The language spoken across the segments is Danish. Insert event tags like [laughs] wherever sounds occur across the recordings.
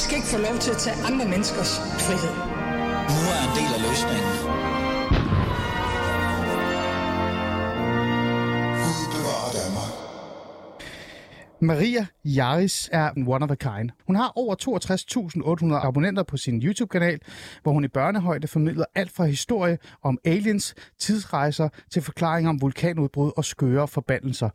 De skal ikke få lov til at tage andre menneskers frihed. Nu er en del af løsningen. Maria Jaris er en one of a kind. Hun har over 62.800 abonnenter på sin YouTube-kanal, hvor hun i børnehøjde formidler alt fra historie om aliens, tidsrejser til forklaringer om vulkanudbrud og skøre forbandelser.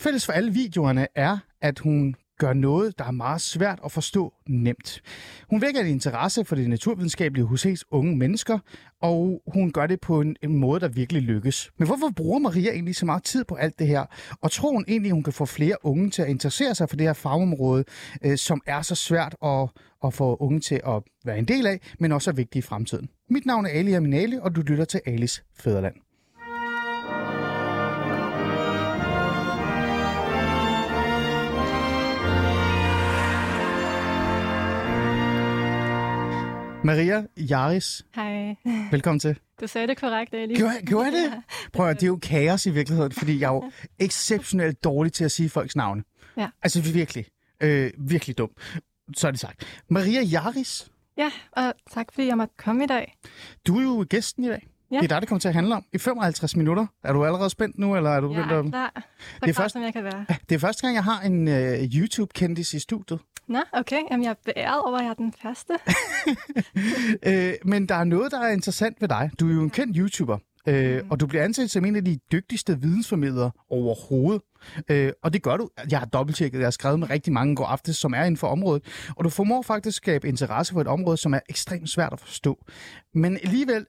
Fælles for alle videoerne er, at hun gør noget, der er meget svært at forstå nemt. Hun vækker en interesse for det naturvidenskabelige hos hendes unge mennesker, og hun gør det på en, en måde, der virkelig lykkes. Men hvorfor bruger Maria egentlig så meget tid på alt det her? Og tror hun egentlig, hun kan få flere unge til at interessere sig for det her fagområde, øh, som er så svært at, at få unge til at være en del af, men også er vigtigt i fremtiden? Mit navn er Ali Aminali, og du lytter til Alis Fæderland. Maria Jaris, Hej. velkommen til. Du sagde det korrekt, Ali. Gjorde, gjorde jeg det? Prøv at, det er jo kaos i virkeligheden, fordi jeg er jo exceptionelt dårlig til at sige folks navne. Ja. Altså virkelig. Øh, virkelig dum. Så er det sagt. Maria Jaris, Ja, og tak fordi jeg måtte komme i dag. du er jo gæsten i dag. Ja. Det er dig, det kommer til at handle om. I 55 minutter. Er du allerede spændt nu, eller er du begyndt er at... klar. Så Det er først- som jeg kan være. Det er første gang, jeg har en uh, YouTube-kendis i studiet. Nå, okay. Jamen, jeg er beæret over, at jeg er den første. [laughs] Øh, men der er noget, der er interessant ved dig. Du er jo en kendt YouTuber, øh, Mm. og du bliver ansat som en af de dygtigste vidensformidlere overhovedet. Øh, og det gør du. Jeg har dobbelttjekket, jeg har skrevet med rigtig mange går aftes, som er inden for området. Og du formår faktisk at skabe interesse for et område, som er ekstremt svært at forstå. Men alligevel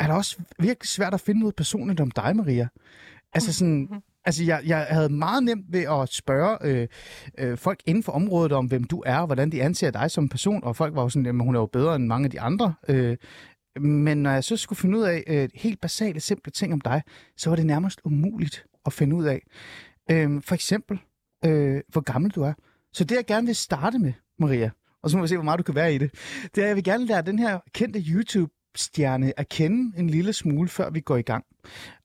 er det også virkelig svært at finde noget personligt om dig, Maria. Altså sådan... Altså, jeg, jeg havde meget nemt ved at spørge øh, øh, folk inden for området om, hvem du er, og hvordan de anser dig som person, og folk var jo sådan, at hun er jo bedre end mange af de andre. Øh, men når jeg så skulle finde ud af øh, helt basale, simple ting om dig, så var det nærmest umuligt at finde ud af. Øh, for eksempel, øh, hvor gammel du er. Så det, jeg gerne vil starte med, Maria, og så må vi se, hvor meget du kan være i det, det er, at jeg vil gerne lære den her kendte popstjerne at kende en lille smule, før vi går i gang.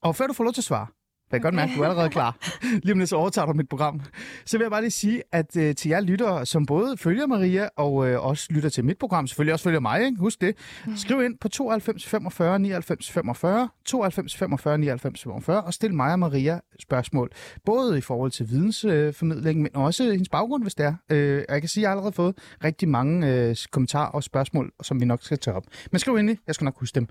Og før du får lov til at svare, jeg kan godt mærke, at du er allerede klar. [laughs] Lige om lidt så overtager du mit program. Så vil jeg bare lige sige, at øh, til jer lyttere, som både følger Maria og øh, også lytter til mit program, selvfølgelig også følger mig, ikke? husk det. Skriv ind på 92 45 99 45, 92 45 99 45 og stil mig og Maria spørgsmål. Både i forhold til vidensformidling, men også hendes baggrund, hvis det er. Øh, og jeg kan sige, at jeg har allerede fået rigtig mange øh, kommentarer og spørgsmål, som vi nok skal tage op. Men skriv ind, jeg skal nok huske dem.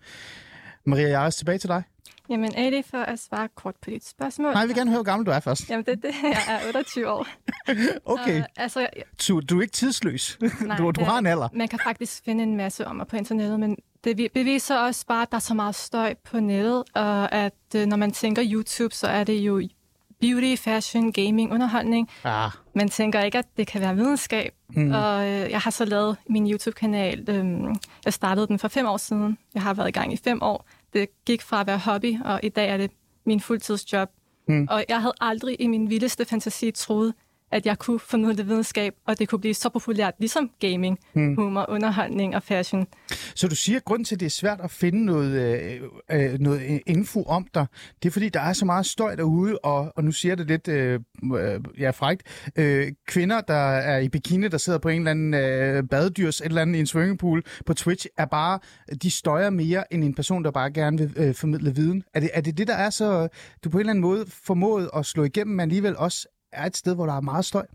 Maria, jeg er tilbage til dig. Jamen, Ali, for at svare kort på dit spørgsmål. Nej, jeg vil gerne høre, hvor gammel du er først. Jamen, det er det. Jeg er 28 år. [laughs] Okay. Og, altså, jeg, Du, du er ikke tidsløs. nej, [laughs] du, du det- har en alder. Man kan faktisk finde en masse om mig på internettet, men det vi- beviser også bare, at der er så meget støj på nettet, og at øh, når man tænker YouTube, så er det jo beauty, fashion, gaming, underholdning. Ah, Man tænker ikke, at det kan være videnskab. Mm. Og øh, jeg har så lavet min YouTube-kanal. Øh, jeg startede den for fem år siden. Jeg har været i gang i fem år. Det gik fra at være hobby, og i dag er det min fuldtidsjob. Mm. Og jeg havde aldrig i min vildeste fantasi troet, at jeg kunne formidle videnskab, og det kunne blive så populært, ligesom gaming, mm. humor, underholdning og fashion. så du siger, at grunden til, at det er svært at finde noget, øh, øh, noget info om dig, det er, fordi der er så meget støj derude, og, og nu siger det lidt øh, øh, ja, frækt. Øh, kvinder, der er i bikini, der sidder på en eller anden øh, badedyrs, et eller andet i en swimmingpool på Twitch, er bare, de støjer mere end en person, der bare gerne vil øh, formidle viden. Er det, er det det, der er så, du på en eller anden måde formået at slå igennem, men alligevel også er et sted, hvor der er meget støj?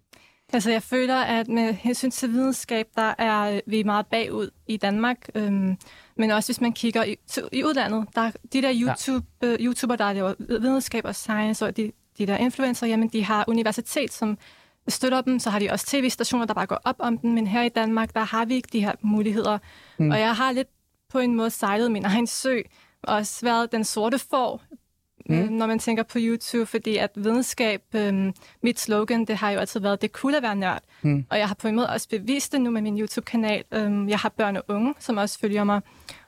Altså, jeg føler, at med hensyn til videnskab, der er øh, vi meget bagud i Danmark. Øhm, men også hvis man kigger i, til, i udlandet, der er de der YouTube, ja. øh, YouTuber, der laver videnskab og science, og de, de der influencer, jamen de har universitet, som støtter dem. Så har de også tv-stationer, der bare går op om dem. Men her i Danmark, der har vi ikke de her muligheder. Mm. Og jeg har lidt på en måde sejlet min egen sø, og også været den sorte får, mm. når man tænker på YouTube, fordi at videnskab, øhm, mit slogan, det har jo altid været, det cool at være nørd. Mm. Og jeg har på en måde også bevist det nu med min YouTube-kanal. Øhm, jeg har børn og unge, som også følger mig.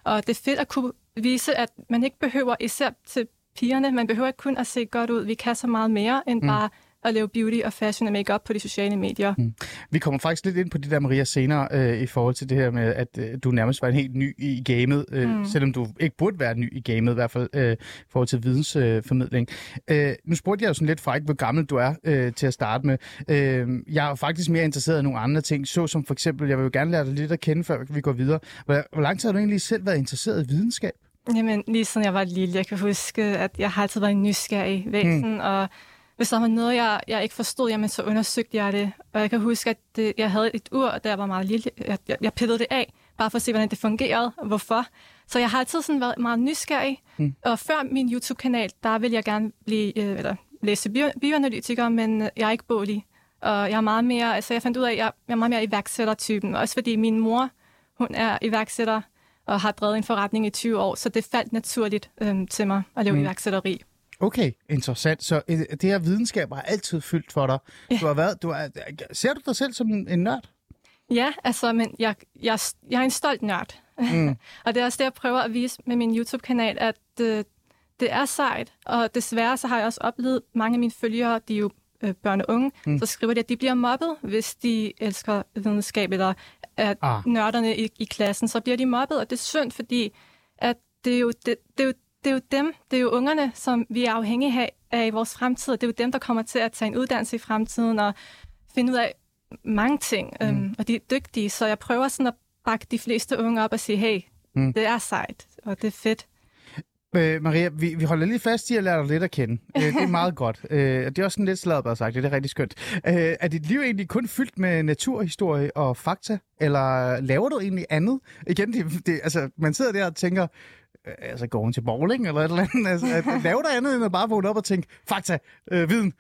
Og det er fedt at kunne vise, at man ikke behøver, især til pigerne, man behøver ikke kun at se godt ud. Vi kan så meget mere end mm. bare at lave beauty og fashion og makeup på de sociale medier. Mm. Vi kommer faktisk lidt ind på det der, Maria, senere øh, i forhold til det her med, at øh, du nærmest var en helt ny i gamet, øh, mm. selvom du ikke burde være ny i gamet, i hvert fald øh, i forhold til vidensformidling. Øh, øh, nu spurgte jeg jo sådan lidt fræk, hvor gammel du er øh, til at starte med. Øh, jeg er faktisk mere interesseret i nogle andre ting, så som for eksempel, jeg vil jo gerne lære dig lidt at kende, før vi går videre. Hvor, hvor lang tid har du egentlig selv været interesseret i videnskab? Jamen, lige siden jeg var lille, jeg kan huske, at jeg har altid været en nysgerrig væsen, mm. og hvis der var noget, jeg, jeg ikke forstod, jamen, så undersøgte jeg det. Og jeg kan huske, at det, jeg havde et ur, der var meget lille. Jeg, jeg, jeg pillede det af, bare for at se, hvordan det fungerede, og hvorfor. Så jeg har altid sådan været meget nysgerrig. Mm. Og før min YouTube-kanal, der ville jeg gerne blive, øh, eller læse bio, bioanalytiker, men jeg er ikke bolig. Og jeg er meget mere, altså jeg fandt ud af, at jeg, jeg er meget mere iværksættertypen. Også fordi min mor, hun er iværksætter og har drevet en forretning i 20 år, så det faldt naturligt øhm, til mig at lave mm. iværksætteri. Okay, interessant. Så øh, det her videnskab har altid fyldt for dig. Ja. Du har været, du er, ser du dig selv som en, en nørd? Ja, altså, men jeg, jeg, jeg er en stolt nørd. Mm. [laughs] og det er også det, jeg prøver at vise med min YouTube-kanal, at øh, det er sejt. Og desværre så har jeg også oplevet mange af mine følgere, de er jo øh, børn og unge, mm. så skriver de, at de bliver mobbet, hvis de elsker videnskab, eller at ah. nørderne i, i klassen, så bliver de mobbet, og det er synd, fordi at det er jo, det, det er jo det er jo dem, det er jo ungerne, som vi er afhængige af, i vores fremtid. Det er jo dem, der kommer til at tage en uddannelse i fremtiden og finde ud af mange ting, mm. øhm, og de er dygtige. Så jeg prøver sådan at bakke de fleste unge op og sige, hey, mm. det er sejt, og det er fedt. Øh, Maria, vi, vi holder lige fast i at lære dig lidt at kende. Øh, det er [laughs] meget godt. Øh, det er også sådan lidt sladbart sagt, det er rigtig skønt. Øh, er dit liv egentlig kun fyldt med naturhistorie og fakta, eller laver du egentlig andet? Igen, det, det, altså, man sidder der og tænker, altså går hun til bowling eller et eller andet? Altså, at, lave der andet end at bare vågne op og tænke, fakta, øh, viden?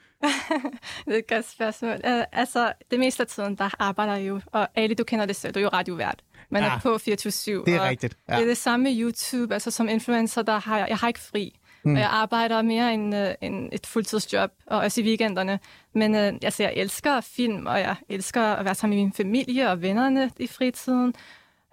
[laughs] det er et godt spørgsmål. Uh, altså, det meste af tiden, der arbejder jeg jo, og Ali, du kender det selv, du er jo radiovært. Man ja, er på 24-7. Det er rigtigt. Ja. Det er det samme med YouTube, altså som influencer, der har jeg, jeg har ikke fri. Mm. Og jeg arbejder mere end, uh, end et fuldtidsjob, og også i weekenderne. Men uh, altså, jeg elsker film, og jeg elsker at være sammen med min familie og vennerne i fritiden.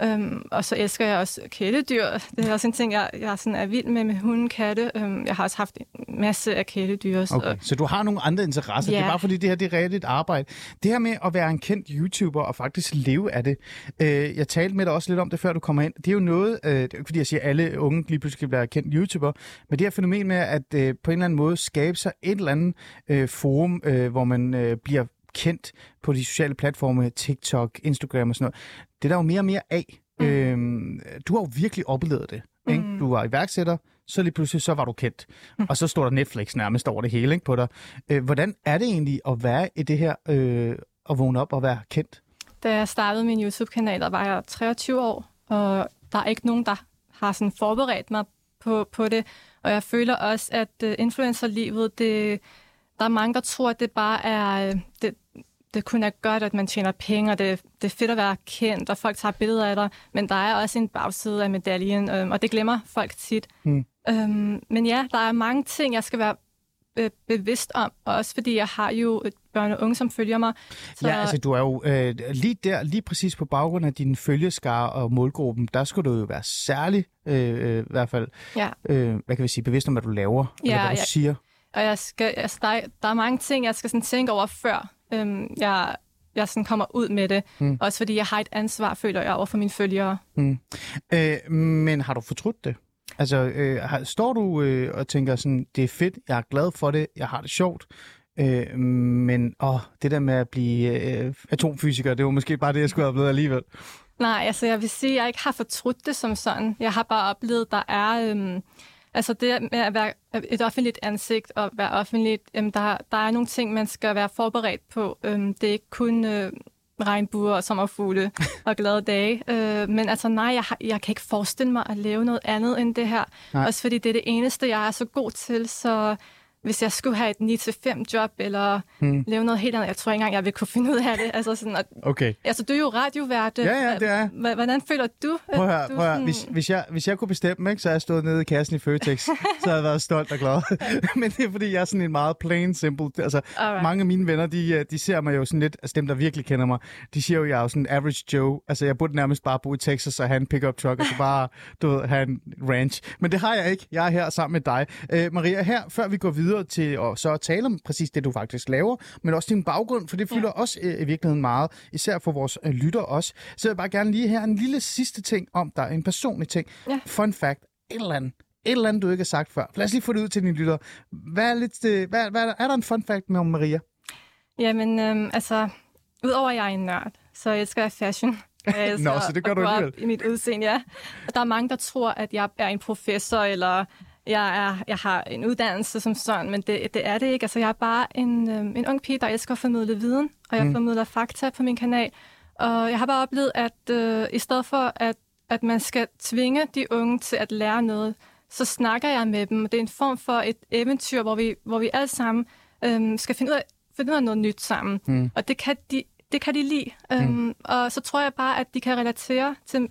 Øhm, og så elsker jeg også kæledyr. Det er også en ting, jeg, jeg sådan er vild med, med hunde, katte. Øhm, jeg har også haft en masse af kæledyr. Så, okay. så du har nogle andre interesser. Ja. Det er bare fordi, det her det er rigtigt arbejde. Det her med at være en kendt YouTuber og faktisk leve af det. Øh, jeg talte med dig også lidt om det, før du kommer ind. Det er jo noget, øh, det er fordi jeg siger, at alle unge lige pludselig bliver kendt YouTuber. Men det her fænomen med at øh, på en eller anden måde skabe sig et eller andet øh, forum, øh, hvor man øh, bliver kendt på de sociale platforme, TikTok, Instagram og sådan noget. Det er der jo mere og mere af. Mm. Øhm, du har jo virkelig oplevet det. Ikke? Mm. Du var iværksætter, så lige pludselig så var du kendt. Mm. Og så står der Netflix nærmest over det hele ikke, på dig. Øh, hvordan er det egentlig at være i det her, øh, at vågne op og være kendt? Da jeg startede min YouTube-kanal, der var jeg 23 år, og der er ikke nogen, der har sådan forberedt mig på, på det. Og jeg føler også, at uh, influencerlivet, det, der er mange, der tror, at det bare er, øh, det, det kun er godt, at man tjener penge, og det, det er fedt at være kendt, og folk tager billeder af dig, men der er også en bagside af medaljen, øhm, og det glemmer folk tit. Mm. Øhm, men ja, der er mange ting, jeg skal være øh, bevidst om, og også fordi jeg har jo et børn og unge, som følger mig. Så... Ja, altså du er jo øh, lige der, lige præcis på baggrund af din følgeskare og målgruppen, der skulle du jo være særlig, øh, øh, i hvert fald, ja. øh, hvad kan vi sige, bevidst om, hvad du laver, ja, eller hvad du ja. siger. Og jeg skal, altså, der, der er mange ting, jeg skal sådan tænke over før, øhm, jeg, jeg sådan kommer ud med det. Mm. Også fordi jeg har et ansvar, føler jeg, over for mine følgere. Mm. Øh, men har du fortrudt det? Altså, øh, har, står du øh, og tænker sådan, det er fedt, jeg er glad for det, jeg har det sjovt, øh, men åh, det der med at blive øh, atomfysiker, det var måske bare det, jeg skulle have blevet alligevel. Nej, altså jeg vil sige, at jeg ikke har fortrudt det som sådan. Jeg har bare oplevet, at der er... Øh, Altså det med at være et offentligt ansigt og være offentligt, øhm, der, der er nogle ting, man skal være forberedt på. Øhm, det er ikke kun øh, regnbuer og sommerfugle [laughs] og glade dage. Øh, men altså nej, jeg, har, jeg kan ikke forestille mig at lave noget andet end det her. Nej. Også fordi det er det eneste, jeg er så god til, så hvis jeg skulle have et 9-5 job, eller hmm. lave noget helt andet, jeg tror ikke engang, jeg vil kunne finde ud af det. Altså, sådan, at, okay. altså du er jo radiovært. Ja, ja, det er Hvordan føler du? Prøv at høre, prøv at høre. Hvis, hvis, jeg, hvis jeg kunne bestemme, ikke, så jeg stået nede i kassen i Føtex, så havde jeg været stolt og glad. [laughs] Men det er fordi, jeg er sådan en meget plain simple. Altså, Alright. mange af mine venner, de, øh, de ser mig jo sådan lidt, altså dem, der virkelig kender mig, de siger jo, jeg er jo sådan en average Joe. Altså, jeg burde nærmest bare bo i Texas og have en pickup truck, og så bare, du ved, have en ranch. Men det har jeg ikke. Jeg er her sammen med dig. Uh, Maria, her, før vi går videre, videre til at så at tale om præcis det, du faktisk laver, men også din baggrund, for det fylder ja. også øh, i virkeligheden meget, især for vores øh, lytter også. Så jeg vil bare gerne lige her en lille sidste ting om dig, en personlig ting. Ja. Fun fact, et eller andet, et eller andet, du ikke har sagt før. Lad os lige få det ud til dine lytter. Hvad er, lidt, øh, hvad, hvad, er der en fun fact med om Maria? Jamen, øhm, altså, udover at jeg er en nørd, så elsker jeg fashion. [laughs] Jeg elsker Nå, så det gør du alligevel. i mit udseende, ja. Og der er mange, der tror, at jeg er en professor, eller jeg, er, jeg har en uddannelse som sådan, men det, det er det ikke. Altså, jeg er bare en, øhm, en ung pige, der elsker at formidle viden, og jeg mm. formidler fakta på min kanal. Og jeg har bare oplevet, at øh, i stedet for, at, at man skal tvinge de unge til at lære noget, så snakker jeg med dem. Det er en form for et eventyr, hvor vi, hvor vi alle sammen øhm, skal finde ud, af, finde ud af noget nyt sammen. Mm. Og det kan de, det kan de lide. Øhm, Og så tror jeg bare, at de kan relatere til,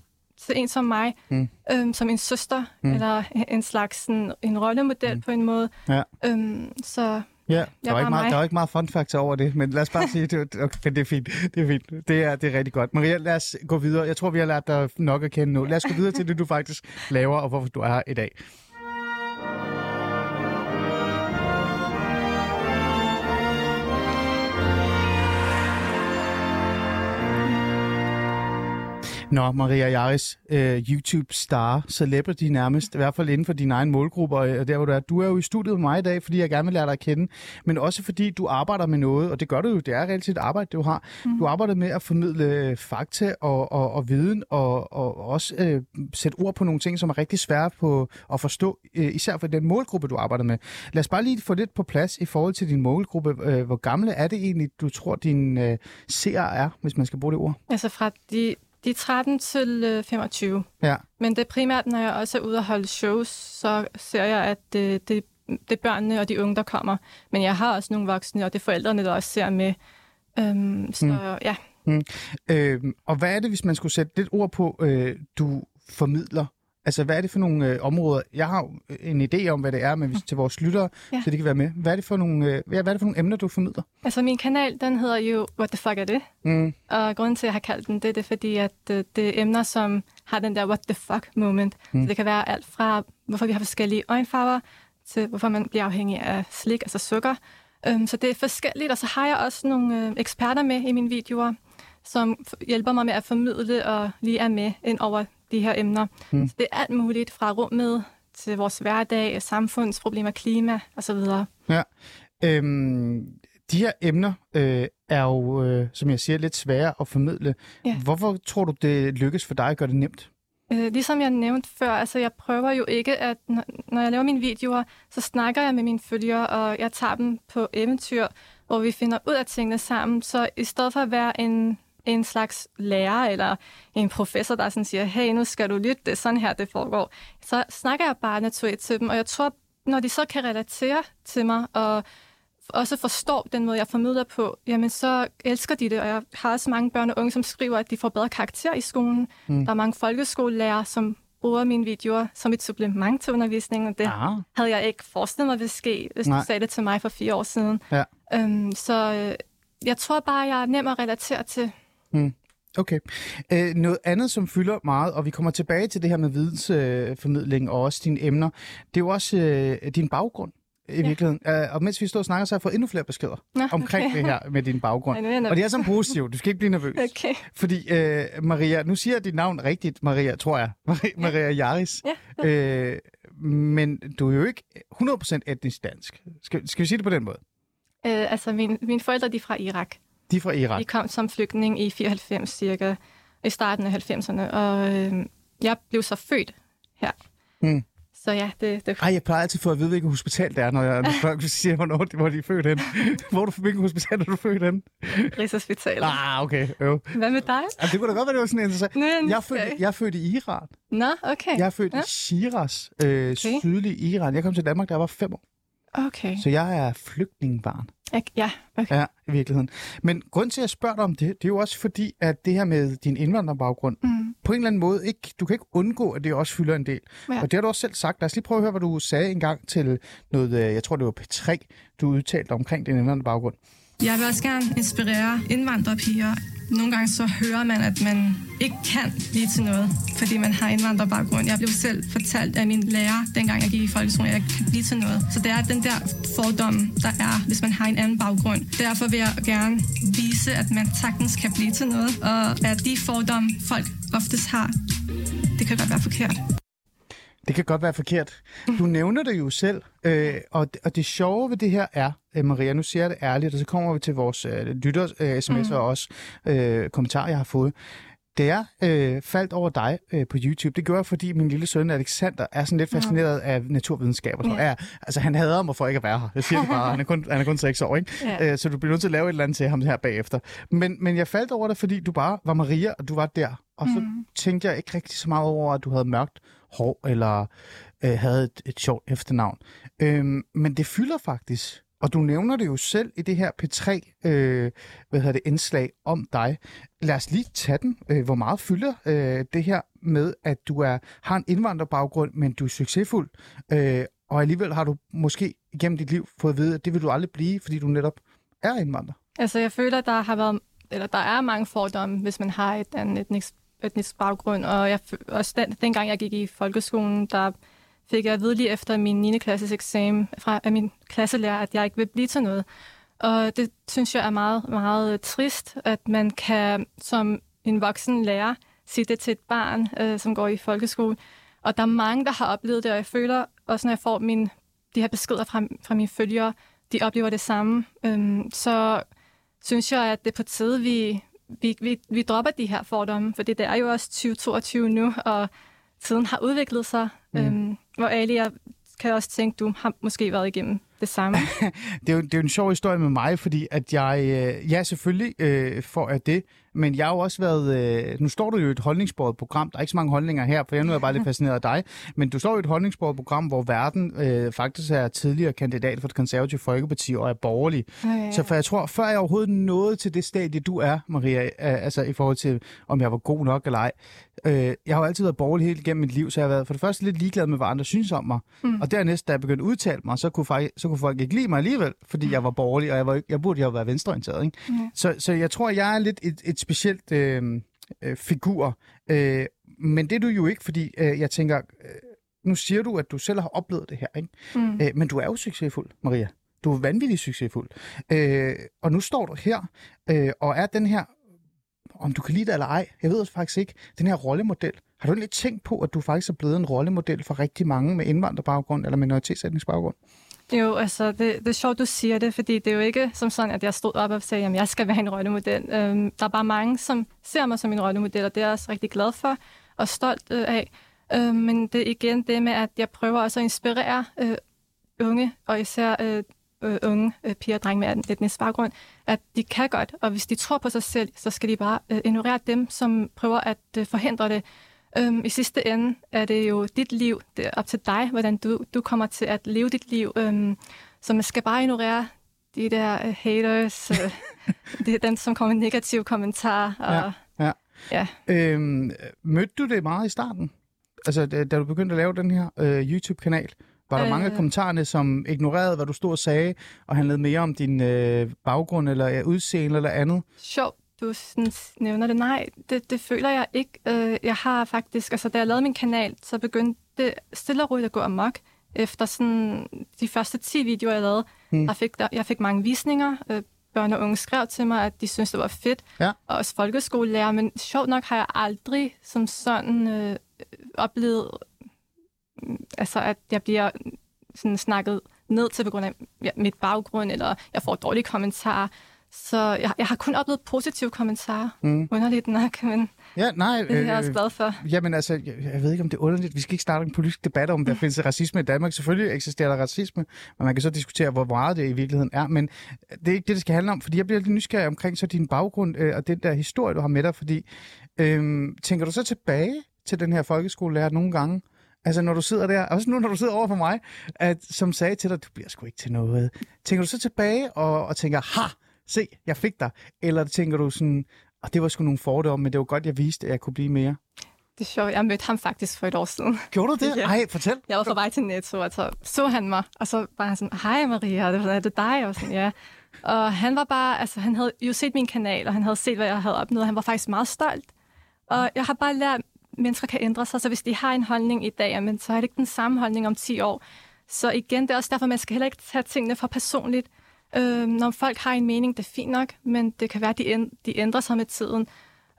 til en som mig, mm. øhm, som en søster, mm. eller en slags sådan, en rollemodel mm. på en måde. Ja. Øhm, så Ja, Jeg der var, ikke meget, mig. der var ikke meget fun facts over det, men lad os bare sige, det, okay, det er fint. Det er fint. Det er, det er rigtig godt. Maria, lad os gå videre. Jeg tror, vi har lært dig nok at kende nu. Lad os gå videre til det, du faktisk laver, og hvorfor du er her i dag. Nå, Maria Jaris, øh, YouTube-star, celebrity nærmest, i hvert fald inden for dine egne målgrupper, og der hvor du er. Du er jo i studiet med mig i dag, fordi jeg gerne vil lære dig at kende, men også fordi du arbejder med noget, og det gør du jo, det er reelt set arbejde, du har. Mm. Du arbejder med at formidle fakta og, og, og viden, og, og også øh, sætte ord på nogle ting, som er rigtig svære på at forstå, øh, især for den målgruppe, du arbejder med. Lad os bare lige få lidt på plads i forhold til din målgruppe. Øh, hvor gamle er det egentlig, du tror, din øh, seere er, hvis man skal bruge det ord? altså fra de, de er 13 til øh, 25. Ja. Men det er primært, når jeg også er ude og holde shows, så ser jeg, at det, det, det er børnene og de unge, der kommer. Men jeg har også nogle voksne, og det er forældrene, der også ser med. Øhm, så mm. ja, Øh, og hvad er det, hvis man skulle sætte lidt ord på, øh, du formidler? Altså, hvad er det for nogle øh, områder? Jeg har jo en idé om, hvad det er, men hvis til vores lyttere, ja. Så de kan være med. Hvad er det for nogle, øh, hvad er det for nogle emner, du formidler? altså min kanal, den hedder jo What the fuck er det? Mm. Og grunden til, at jeg har kaldt den det, det er fordi, at øh, det er emner, som har den der what the fuck moment. Mm. Så det kan være alt fra, hvorfor vi har forskellige øjenfarver, til hvorfor man bliver afhængig af slik, altså sukker. Um, så det er forskelligt, og så har jeg også nogle øh, eksperter med i mine videoer, som hjælper mig med at formidle og lige er med ind over de her emner. Mm. Så det er alt muligt fra rummet til vores hverdag, samfundsproblemer, klima osv. Ja. Øhm, de her emner øh, er jo, øh, som jeg siger, lidt svære at formidle. Ja. Hvorfor tror du, det lykkes for dig at gøre det nemt? Øh, ligesom jeg nævnte før, altså jeg prøver jo ikke, at når, når jeg laver mine videoer, så snakker jeg med mine følgere, og jeg tager dem på eventyr, hvor vi finder ud af tingene sammen. Så i stedet for at være en, en slags lærer eller en professor, der sådan siger, hey, nu skal du lytte, det er sådan her, det foregår, så snakker jeg bare naturligt til dem, og jeg tror, når de så kan relatere til mig, og også forstår den måde, jeg formidler på, jamen så elsker de det. Og jeg har også mange børn og unge, som skriver, at de får bedre karakter i skolen. Mm. Der er mange folkeskolelærere, som bruger mine videoer som et supplement til undervisningen, og det Ah. havde jeg ikke forestillet mig ville ske, hvis Nej. du sagde det til mig for fire år siden. Ja. Øhm, så øh, jeg tror bare, jeg er nem at relatere til. Okay. Øh, noget andet, som fylder meget, og vi kommer tilbage til det her med vidensformidling øh, og også dine emner, det er jo også øh, din baggrund i Ja. virkeligheden. Øh, og mens vi står og snakker, så har jeg fået endnu flere beskeder Nå, omkring okay. det her med din baggrund. Ej, Og det er sådan positivt. Du skal ikke blive nervøs. Okay. Fordi, øh, Maria, nu siger jeg dit navn rigtigt, Maria, tror jeg. [laughs] Maria, Maria Jaris. Ja, Øh, men du er jo ikke 100% etnisk dansk. Skal, skal vi sige det på den måde? Øh, altså, mine, mine forældre de er fra Irak. De er fra Irak. De kom som flygtning i 94 cirka, i starten af 90'erne, og øh, jeg blev så født her. Mm. Så ja, det, det Ej, jeg plejer altid for at vide, hvilket hospital det er, når, jeg, når [laughs] folk siger, hvornår de, hvor de er født hen. hvor er du, hvilket hospital er du født hen? Rigshospitalet. Ah, okay. Jo. Hvad med dig? Altså, det kunne da godt være, det var sådan interessant. Er jeg er, født, jeg er født i Iran. Nå, okay. Jeg er født Ja. i Shiraz, øh, Okay. sydlig Iran. Jeg kom til Danmark, da jeg var fem år. Okay. Så jeg er flygtningebarn. Ik- Ja, okay. Ja, i virkeligheden. Men grund til, at jeg spørger dig om det, det er jo også fordi, at det her med din indvandrerbaggrund, Mm. på en eller anden måde, ikke, du kan ikke undgå, at det også fylder en del. Ja. Og det har du også selv sagt. Lad os lige prøve at høre, hvad du sagde engang til noget, øh, jeg tror det var P3, du udtalte omkring din indvandrerbaggrund. Jeg vil også gerne inspirere indvandrerpiger. Nogle gange så hører man, at man ikke kan blive til noget, fordi man har indvandrerbaggrund. Jeg blev selv fortalt af min lærer, dengang jeg gik i folkeskolen, at jeg kan blive til noget. Så det er den der fordom, der er, hvis man har en anden baggrund. Derfor vil jeg gerne vise, at man sagtens kan blive til noget, og at de fordomme, folk oftest har, det kan godt være forkert. Det kan godt være forkert. Du [laughs] nævner det jo selv, øh, og, og det sjove ved det her er, øh, Maria, nu siger jeg det ærligt, og så kommer vi til vores øh, lytters øh, sms'er mm. og også øh, kommentarer, jeg har fået. Det er øh, faldt over dig øh, på YouTube. Det gjorde jeg, fordi min lille søn Alexander er sådan lidt fascineret af naturvidenskab. Og så. Ja. altså, han hader mig for ikke at være her. Jeg siger det bare. Han er kun, han er kun 6 år, ikke? Ja. Øh, så du bliver nødt til at lave et eller andet til ham her bagefter. Men, men jeg faldt over det, fordi du bare var Maria, og du var der. Og så mm. tænkte jeg ikke rigtig så meget over, at du havde mørkt hår, eller øh, havde et, et sjovt efternavn. Øhm, men det fylder faktisk. Og du nævner det jo selv i det her P3 øh, hvad hedder det, indslag om dig. Lad os lige tage den. Øh, hvor meget fylder øh, det her med, at du er har en indvandrerbaggrund, men du er succesfuld, øh, og alligevel har du måske gennem dit liv fået at vide, at det vil du aldrig blive, fordi du netop er indvandrer? Altså, jeg føler, at der har været, eller der er mange fordomme, hvis man har et andet etnisk, etnisk baggrund, og jeg, også den, dengang jeg gik i folkeskolen, der fik jeg at vide lige efter min 9. klasses eksamen fra af min klasselærer, at jeg ikke vil blive til noget. Og det synes jeg er meget, meget øh, trist, at man kan som en voksen lærer sige det til et barn, øh, som går i folkeskole. Og der er mange, der har oplevet det, og jeg føler også, når jeg får min, de her beskeder fra, fra mine følgere, de oplever det samme. Øhm, så synes jeg, at det er på tide, vi, vi, vi, vi dropper de her fordomme, for det er jo også 2022 nu, og tiden har udviklet sig. Mm. Øhm, hvor Ali, jeg kan også tænke, du har måske været igennem det samme. [laughs] det, er jo, det er jo en sjov historie med mig, fordi at jeg, øh, ja selvfølgelig øh, får jeg det, men jeg har jo også været... Øh, nu står du jo i et holdningsbordet program. Der er ikke så mange holdninger her, for jeg nu er bare lidt fascineret af dig. Men du står i et holdningsbordet program, hvor verden øh, faktisk er tidligere kandidat for det konservative Folkeparti og er borgerlig. Okay. Så for jeg tror, før jeg overhovedet nåede til det stadie, du er, Maria, øh, altså i forhold til, om jeg var god nok eller ej. Øh, jeg har jo altid været borgerlig helt igennem mit liv, så jeg har været for det første lidt ligeglad med, hvad andre synes om mig. Mm. Og dernæst, da jeg begyndte at udtale mig, så kunne, faktisk, så kunne folk ikke lide mig alligevel, fordi jeg var borgerlig, og jeg, var, jeg burde jo være venstreorienteret. Ikke? Mm. Så, så jeg tror, jeg er lidt et, et specielt øh, øh, figur. Øh, men det er du jo ikke, fordi øh, jeg tænker, øh, nu siger du, at du selv har oplevet det her, ikke? Mm. Øh, men du er jo succesfuld, Maria. Du er vanvittigt succesfuld. Øh, og nu står du her, øh, og er den her, om du kan lide det eller ej, jeg ved det faktisk ikke, den her rollemodel. Har du egentlig tænkt på, at du faktisk er blevet en rollemodel for rigtig mange med indvandrerbaggrund eller minoritetsætningsbaggrund? Jo, altså, det, det er sjovt, du siger det, fordi det er jo ikke som sådan, at jeg stod op og sagde, at jeg skal være en rollemodel. Øhm, der er bare mange, som ser mig som en rollemodel, og det er jeg også rigtig glad for og stolt øh, af. Øhm, men det er igen det med, at jeg prøver også at inspirere øh, unge, og især øh, øh, unge øh, piger og drenge med etnisk baggrund, at de kan godt, og hvis de tror på sig selv, så skal de bare øh, ignorere dem, som prøver at øh, forhindre det. Øhm, I sidste ende er det jo dit liv. Det er op til dig, hvordan du, du kommer til at leve dit liv. Øhm, så man skal bare ignorere de der uh, haters. Uh, [laughs] det er den, som kommer med negative kommentarer. Og, ja, ja. ja. Øhm, mødte du det meget i starten? Altså, da, da du begyndte at lave den her uh, YouTube-kanal? Var der øh... mange af kommentarerne, som ignorerede, hvad du stod og sagde, og handlede mere om din øh, baggrund eller uh, udseende eller andet? Sjovt du sådan nævner det. Nej, det, det føler jeg ikke. Øh, jeg har faktisk, altså da jeg lavede min kanal, så begyndte det stille og roligt at gå amok. Efter sådan de første 10 videoer, jeg lavede, hmm. der fik, der, jeg fik mange visninger. Øh, børn og unge skrev til mig, at de syntes, det var fedt. Ja. Og også folkeskolelærer. Men sjovt nok har jeg aldrig som sådan øh, oplevet, altså at jeg bliver sådan snakket ned til på grund af ja, mit baggrund, eller jeg får dårlige kommentarer. Så jeg, jeg har kun oplevet positive kommentarer. Mm. Underligt nok, men ja, nej, det er jeg også øh, glad for. Jamen altså, jeg, jeg ved ikke, om det er underligt. Vi skal ikke starte en politisk debat om, der mm. findes racisme i Danmark. Selvfølgelig eksisterer der racisme, men man kan så diskutere, hvor meget det i virkeligheden er. Men det er ikke det, det skal handle om, fordi jeg bliver lidt nysgerrig omkring så din baggrund øh, og den der historie, du har med dig. Fordi øh, tænker du så tilbage til den her folkeskolelærer nogle gange? Altså, når du sidder der, også nu, når du sidder over for mig, at, som sagde til dig, du bliver sgu ikke til noget. Tænker du så tilbage og, og tænker, ha, se, jeg fik dig? Eller tænker du sådan, og det var sgu nogle fordomme, men det var godt, jeg viste, at jeg kunne blive mere? Det er sjovt. Jeg mødte ham faktisk for et år siden. Gjorde du det? ja. Ej, fortæl. Jeg var på vej til Netto, og så så han mig, og så var han sådan, hej Maria, det er det dig? Og sådan, ja. Og han var bare, altså han havde jo set min kanal, og han havde set, hvad jeg havde opnået. Han var faktisk meget stolt. Og jeg har bare lært, at mennesker kan ændre sig, så hvis de har en holdning i dag, men så er det ikke den samme holdning om 10 år. Så igen, det er også derfor, man skal heller ikke tage tingene for personligt. Øh, når folk har en mening, det er fint nok, men det kan være, at de, de ændrer sig med tiden.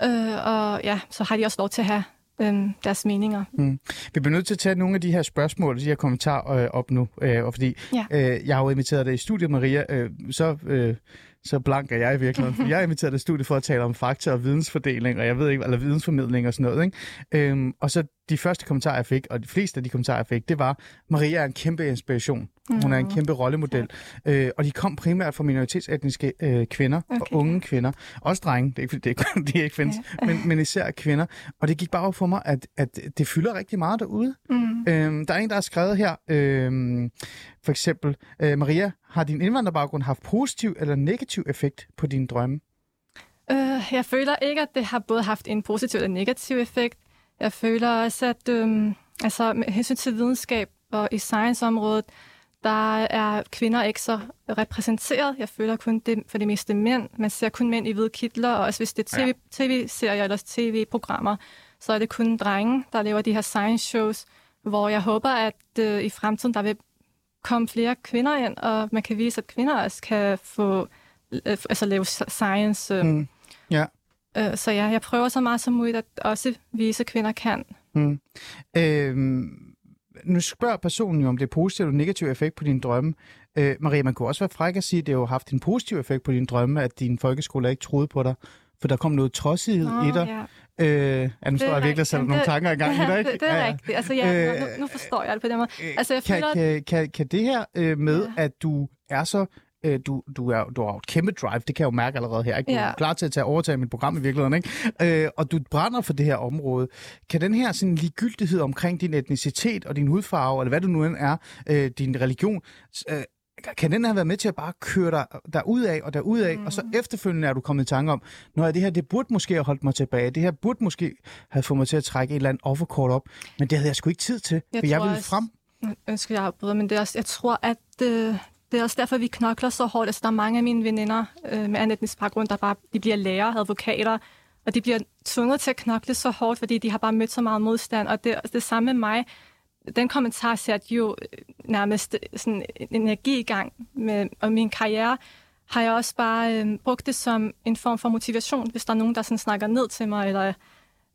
Øh, og ja, så har de også lov til at have øh, deres meninger. Mm. Vi bliver nødt til at tage nogle af de her spørgsmål, de her kommentarer øh, op nu, øh, og fordi ja. øh, jeg har jo inviteret dig i studiet, Maria, øh, så... Øh, så blank er jeg i virkeligheden. For [laughs] jeg er inviteret til studiet for at tale om fakta og vidensfordeling, og jeg ved ikke, eller vidensformidling og sådan noget. Ikke? Øhm, og så de første kommentarer, jeg fik, og de fleste af de kommentarer, jeg fik, det var, Maria er en kæmpe inspiration. Mm. Hun er en mm. kæmpe rollemodel. Ja. Øh, og de kom primært fra minoritetsetniske øh, kvinder okay. og unge kvinder. Også drenge, det er ikke det er, de ikke [laughs] findes, ja. men, men især kvinder. Og det gik bare op for mig, at, at det fylder rigtig meget derude. Mm. Øhm, der er en, der har skrevet her, øh, for eksempel, øh, Maria, har din indvandrerbaggrund haft positiv eller negativ effekt på dine drømme? Øh, jeg føler ikke, at det har både haft en positiv eller negativ effekt. Jeg føler også, at øh, altså, med hensyn til videnskab og i science-området, der er kvinder ikke så repræsenteret. Jeg føler kun det for det meste mænd. Man ser kun mænd i hvide kitler, og også hvis det er TV, tv-serier eller tv-programmer, så er det kun drenge, der laver de her science shows, hvor jeg håber, at øh, i fremtiden der vil komme flere kvinder ind, og man kan vise, at kvinder også kan få øh, altså lave science. Øh. Mm. Ja. Øh, så ja, jeg prøver så meget som muligt at også vise, at kvinder kan. Mm. Øhm, nu spørger personen jo, om det er positiv eller negativ effekt på dine drømme. Øh, Maria, man kunne også være fræk at sige, at det har haft en positiv effekt på dine drømme, at din folkeskole ikke troede på dig, for der kom noget trodsighed i dig. Ja. Øh, ja, nu står jeg virkelig og sætter nogle tanker i gang i [laughs] dig, ikke? Det, det er ja, rigtigt. Altså, ja, øh, nu, nu forstår jeg det på den måde. Øh, altså, jeg kan, føler, kan, kan, kan det her øh, med, ja. at du er så øh, du, du, er, du har et kæmpe drive, det kan jeg jo mærke allerede her. Ikke? Du ja. er klar til at tage overtage mit program i virkeligheden, ikke? Øh, og du brænder for det her område. Kan den her sådan, ligegyldighed omkring din etnicitet og din hudfarve, eller hvad du nu end er, øh, din religion, øh, kan den have været med til at bare køre dig derud af og derud af, mm. og så mm. efterfølgende er du kommet i tanke om, når det her, det burde måske have holdt mig tilbage, det her burde måske have fået mig til at trække et eller andet offerkort op, men det havde jeg sgu ikke tid til, jeg for jeg ville frem. Jeg ønsker, jeg afbryder, men det er også, jeg tror, at øh, det er også derfor, vi knokler så hårdt. Altså, der er mange af mine veninder øh, med anden etnisk baggrund, der bare de bliver lærer, advokater, og de bliver tvunget til at knokle så hårdt, fordi de har bare mødt så meget modstand. Og det, det samme med mig. Den kommentar satte jo øh, nærmest øh, sådan en energi i gang med og min karriere har jeg også bare øh, brugt det som en form for motivation, hvis der er nogen, der sådan snakker ned til mig, eller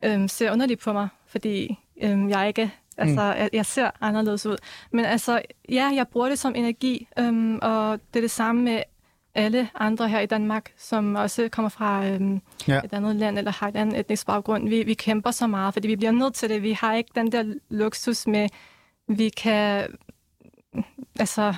øh, ser underligt på mig, fordi øh, jeg ikke Altså, mm. jeg, jeg ser anderledes ud. Men altså, ja, jeg bruger det som energi, øhm, og det er det samme med alle andre her i Danmark, som også kommer fra øhm, ja. et andet land eller har et andet etnisk baggrund. Vi, vi kæmper så meget, fordi vi bliver nødt til det. Vi har ikke den der luksus med, vi kan... Altså,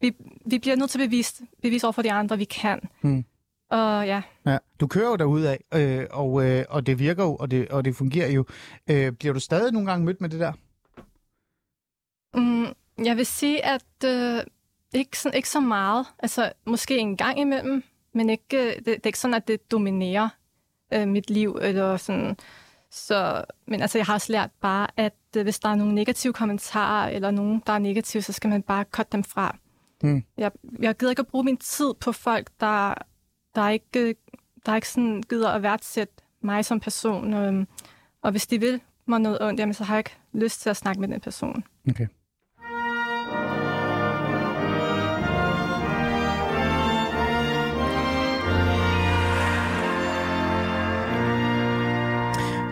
vi, vi bliver nødt til at bevise, bevise over for de andre, vi kan. Mm. Og ja. ja. Du kører jo derud af, øh, og, øh, og det virker jo, og det, og det fungerer jo. Øh, bliver du stadig nogle gange mødt med det der? Mm, jeg vil sige, at øh, ikke, sådan, ikke så meget. Altså, måske en gang imellem, men ikke, øh, det, det er ikke sådan, at det dominerer øh, mit liv. Eller sådan. Så, men altså, jeg har også lært bare, at øh, hvis der er nogle negative kommentarer, eller nogen, der er negative, så skal man bare cutte dem fra. Mm. Jeg, jeg gider ikke at bruge min tid på folk, der, der ikke, der ikke sådan gider at værdsætte mig som person. Øh, og hvis de vil mig noget ondt, jamen, så har jeg ikke lyst til at snakke med den person. Okay.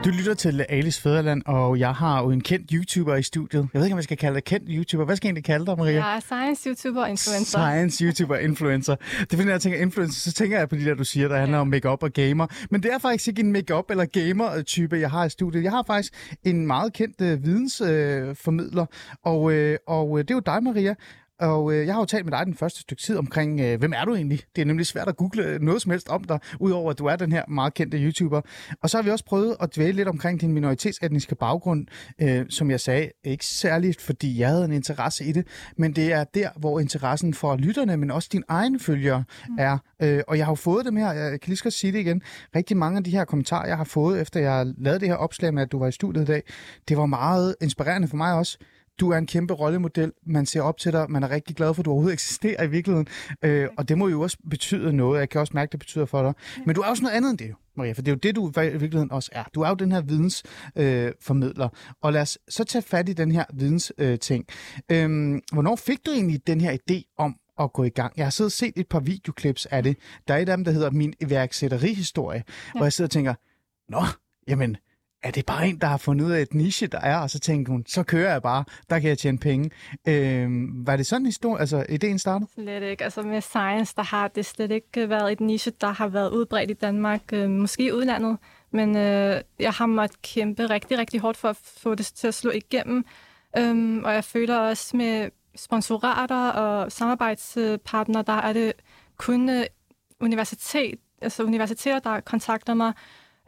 Du lytter til Alice Fæderland, og jeg har jo en kendt YouTuber i studiet. Jeg ved ikke, om jeg skal kalde dig kendt YouTuber. Hvad skal jeg egentlig kalde dig, Maria? Jeg er science YouTuber influencer. Science YouTuber influencer. Det finder jeg, jeg tænker influencer, så tænker jeg på de der, du siger, der handler ja. om makeup og gamer. Men det er faktisk ikke en makeup eller gamer-type, jeg har i studiet. Jeg har faktisk en meget kendt uh, vidensformidler, uh, og, uh, og det er jo dig, Maria. Og øh, jeg har jo talt med dig den første stykke tid omkring, øh, hvem er du egentlig? Det er nemlig svært at google noget som helst om dig, udover at du er den her meget kendte YouTuber. Og så har vi også prøvet at dvæle lidt omkring din minoritetsetniske baggrund, øh, som jeg sagde, ikke særligt fordi jeg havde en interesse i det, men det er der, hvor interessen for lytterne, men også din egen følgere mm. er. Øh, og jeg har jo fået dem her, jeg kan lige så sige det igen, rigtig mange af de her kommentarer, jeg har fået, efter jeg lavede det her opslag med, at du var i studiet i dag, det var meget inspirerende for mig også, du er en kæmpe rollemodel, man ser op til dig, man er rigtig glad for, at du overhovedet eksisterer i virkeligheden, øh, og det må jo også betyde noget. Jeg kan også mærke, at det betyder for dig. Men du er også noget andet end det jo, Maria, for det er jo det, du i virkeligheden også er. Du er jo den her vidensformidler, øh, og lad os så tage fat i den her vidensting. Øh, ting. øhm, hvornår fik du egentlig den her idé om at gå i gang. Jeg har siddet og set et par videoklips af det. Der er et af dem, der hedder Min iværksætterihistorie, ja. hvor jeg sidder og tænker, Nå, jamen, er det bare en, der har fundet ud af et niche, der er? Og så tænkte hun, så kører jeg bare, der kan jeg tjene penge. Øhm, var det sådan en historie, altså ideen startede? Slet ikke. Altså med science, der har det slet ikke øh, været et niche, der har været udbredt i Danmark, øh, måske i udlandet. Men øh, jeg har måttet kæmpe rigtig, rigtig hårdt for at få det til at slå igennem. Øhm, og jeg føler også med sponsorater og samarbejdspartnere, der er det kun øh, universitet, altså universiteter, der kontakter mig.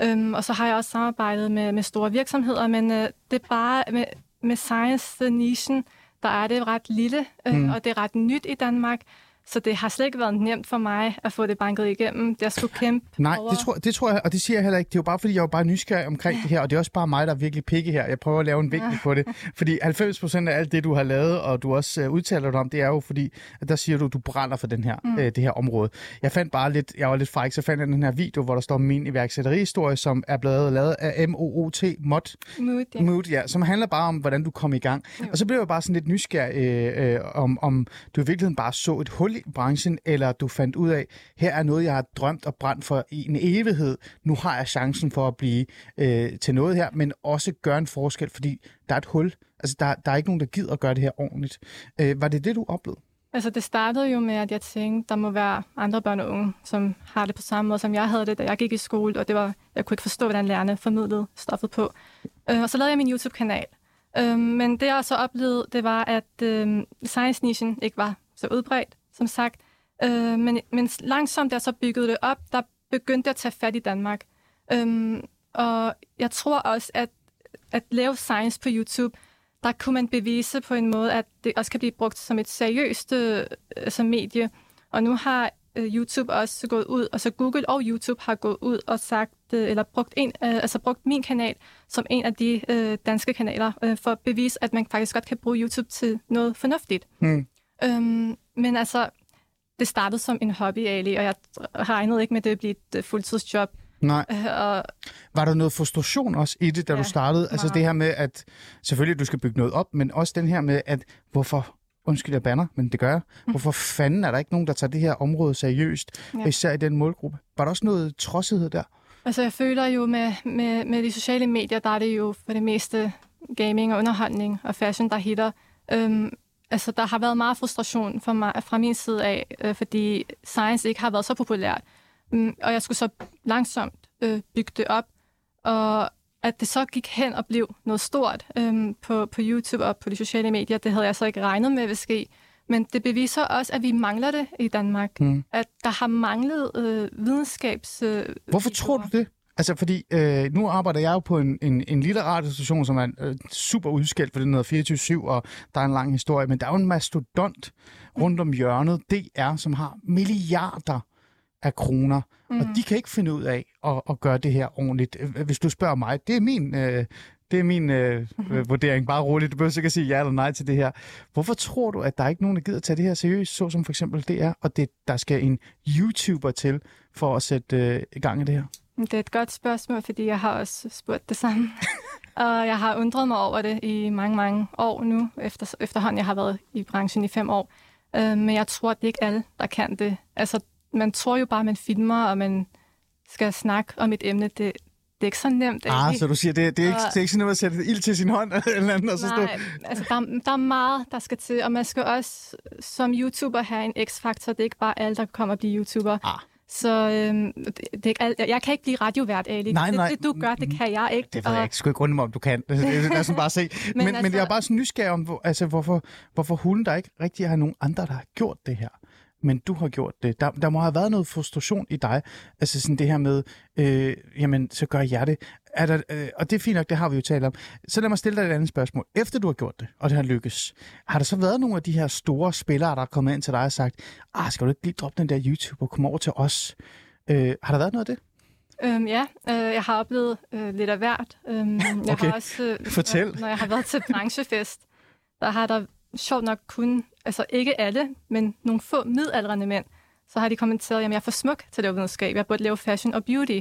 Øhm, og så har jeg også samarbejdet med, med store virksomheder, men øh, det er bare med, med science-nischen, der er det ret lille, øh, mm. og det er ret nyt i Danmark. Så det har slet ikke været nemt for mig at få det banket igennem. Det skulle kæmpe Nej, over. det tror, det tror jeg, og det siger jeg heller ikke. Det er jo bare, fordi jeg er bare nysgerrig omkring ja. det her, og det er også bare mig, der er virkelig pikke her. Jeg prøver at lave en vinkel ja. på det. Fordi 90 procent af alt det, du har lavet, og du også uh, udtaler dig om, det er jo fordi, at der siger du, at du brænder for den her, mm. uh, det her område. Jeg fandt bare lidt, jeg var lidt fræk, så fandt jeg den her video, hvor der står min iværksætterihistorie, som er blevet lavet af MOOT, MOD, Mood, ja. Mood, ja, som handler bare om, hvordan du kom i gang. Jo. Og så blev jeg bare sådan lidt nysgerrig, uh, uh, om, om du i virkeligheden bare så et hul branchen, eller du fandt ud af, her er noget, jeg har drømt og brændt for i en evighed. Nu har jeg chancen for at blive øh, til noget her, men også gøre en forskel, fordi der er et hul. Altså, der, der er ikke nogen, der gider at gøre det her ordentligt. Øh, var det det, du oplevede? Altså, det startede jo med, at jeg tænkte, der må være andre børn og unge, som har det på samme måde, som jeg havde det, da jeg gik i skole, og det var, jeg kunne ikke forstå, hvordan lærerne formidlede stoffet på. Øh, og så lavede jeg min YouTube-kanal. Øh, men det, jeg så oplevede, det var, at øh, science-nichen ikke var så udbredt, som sagt. Øh, men, men langsomt, da jeg så byggede det op, der begyndte jeg at tage fat i Danmark. Øhm, og jeg tror også, at at lave science på YouTube, der kunne man bevise på en måde, at det også kan blive brugt som et seriøst øh, altså medie. Og nu har øh, YouTube også gået ud, og så Google og YouTube har gået ud og sagt, øh, eller brugt, en, øh, altså brugt min kanal som en af de øh, danske kanaler, øh, for at bevise, at man faktisk godt kan bruge YouTube til noget fornuftigt. Mm. Øhm, men altså, det startede som en hobby, Ali, og jeg regnede ikke med, at det ville blive et øh, fuldtidsjob. Nej. Øh, og... Var der noget frustration også i det, da ja, du startede? Altså meget. det her med, at selvfølgelig du skal bygge noget op, men også den her med, at hvorfor undskyld, jeg banner, men det gør jeg. Mm. Hvorfor fanden er der ikke nogen, der tager det her område seriøst, ja. især i den målgruppe? Var der også noget trodsighed der? Altså, jeg føler jo med, med, med de sociale medier, der er det jo for det meste gaming og underholdning og fashion, der hitter. Øhm, altså, der har været meget frustration fra, mig, fra min side af, øh, fordi science ikke har været så populært. Mm, og jeg skulle så langsomt øh, bygge det op, og at det så gik hen og blev noget stort øh, på, på YouTube og på de sociale medier, det havde jeg så ikke regnet med vil ske. Men det beviser også, at vi mangler det i Danmark. Mm. At der har manglet øh, videnskabs... Øh, Hvorfor tror du det? Altså, fordi øh, nu arbejder jeg jo på en, en, en lille radiostation, som er øh, super udskældt, for den hedder 24-7, og der er en lang historie, men der er jo en mastodont rundt om hjørnet, DR, som har milliarder af kroner, mm. og de kan ikke finde ud af at, at gøre det her ordentligt. Øh, hvis du spørger mig, det er min... Øh, det er min øh, mm-hmm. vurdering. Bare roligt. Du behøver ikke at sige ja eller nej til det her. Hvorfor tror du, at der er ikke nogen, der gider tage det her seriøst, så som for eksempel er, og det, der skal en YouTuber til for at sætte øh, i gang i det her? Det er et godt spørgsmål, fordi jeg har også spurgt det samme. [laughs] og jeg har undret mig over det i mange, mange år nu, efter, efterhånden jeg har været i branchen i fem år. Øh, men jeg tror, at det er ikke alle, der kan det. Altså, man tror jo bare, at man filmer, og man skal snakke om et emne. Det, det er ikke så nemt. Ah, ikke? så du siger, det, det, er ikke, det er ikke sådan noget at sætte ild til sin hånd eller andet? Og så Nej, stå... altså der, der er meget, der skal til, og man skal også som YouTuber have en x-faktor. Det er ikke bare alle, der kommer og blive YouTuber. Ah. Så øhm, det, jeg kan ikke blive radiovært, Ali. Nej, nej. Det, det, du gør, det kan jeg ikke. Det ved jeg ikke. Skal ikke rundt om, du kan. [laughs] Det, det, bare se. [laughs] men, men, altså, men jeg er bare sådan nysgerrig om, hvor, altså, hvorfor, hvorfor hulen der ikke rigtig har nogen andre, der har gjort det her men du har gjort det. Der, der må have været noget frustration i dig. Altså sådan det her med, øh, jamen, så gør jeg det. Er der, øh, og det er fint nok, det har vi jo talt om. Så lad mig stille dig et andet spørgsmål. Efter du har gjort det, og det har lykkes, har der så været nogle af de her store spillere, der er kommet ind til dig og sagt, ah, skal du ikke lige droppe den der YouTube og komme over til os? Øh, har der været noget af det? Øhm, ja, øh, jeg har oplevet øh, lidt af hvert. Øhm, jeg okay. har også, øh, Fortæl. Når jeg har været til branchefest, der har der sjovt nok kun, altså ikke alle, men nogle få midaldrende mænd, så har de kommenteret, at jeg er for smuk til at lave videnskab. Jeg burde lave fashion og beauty.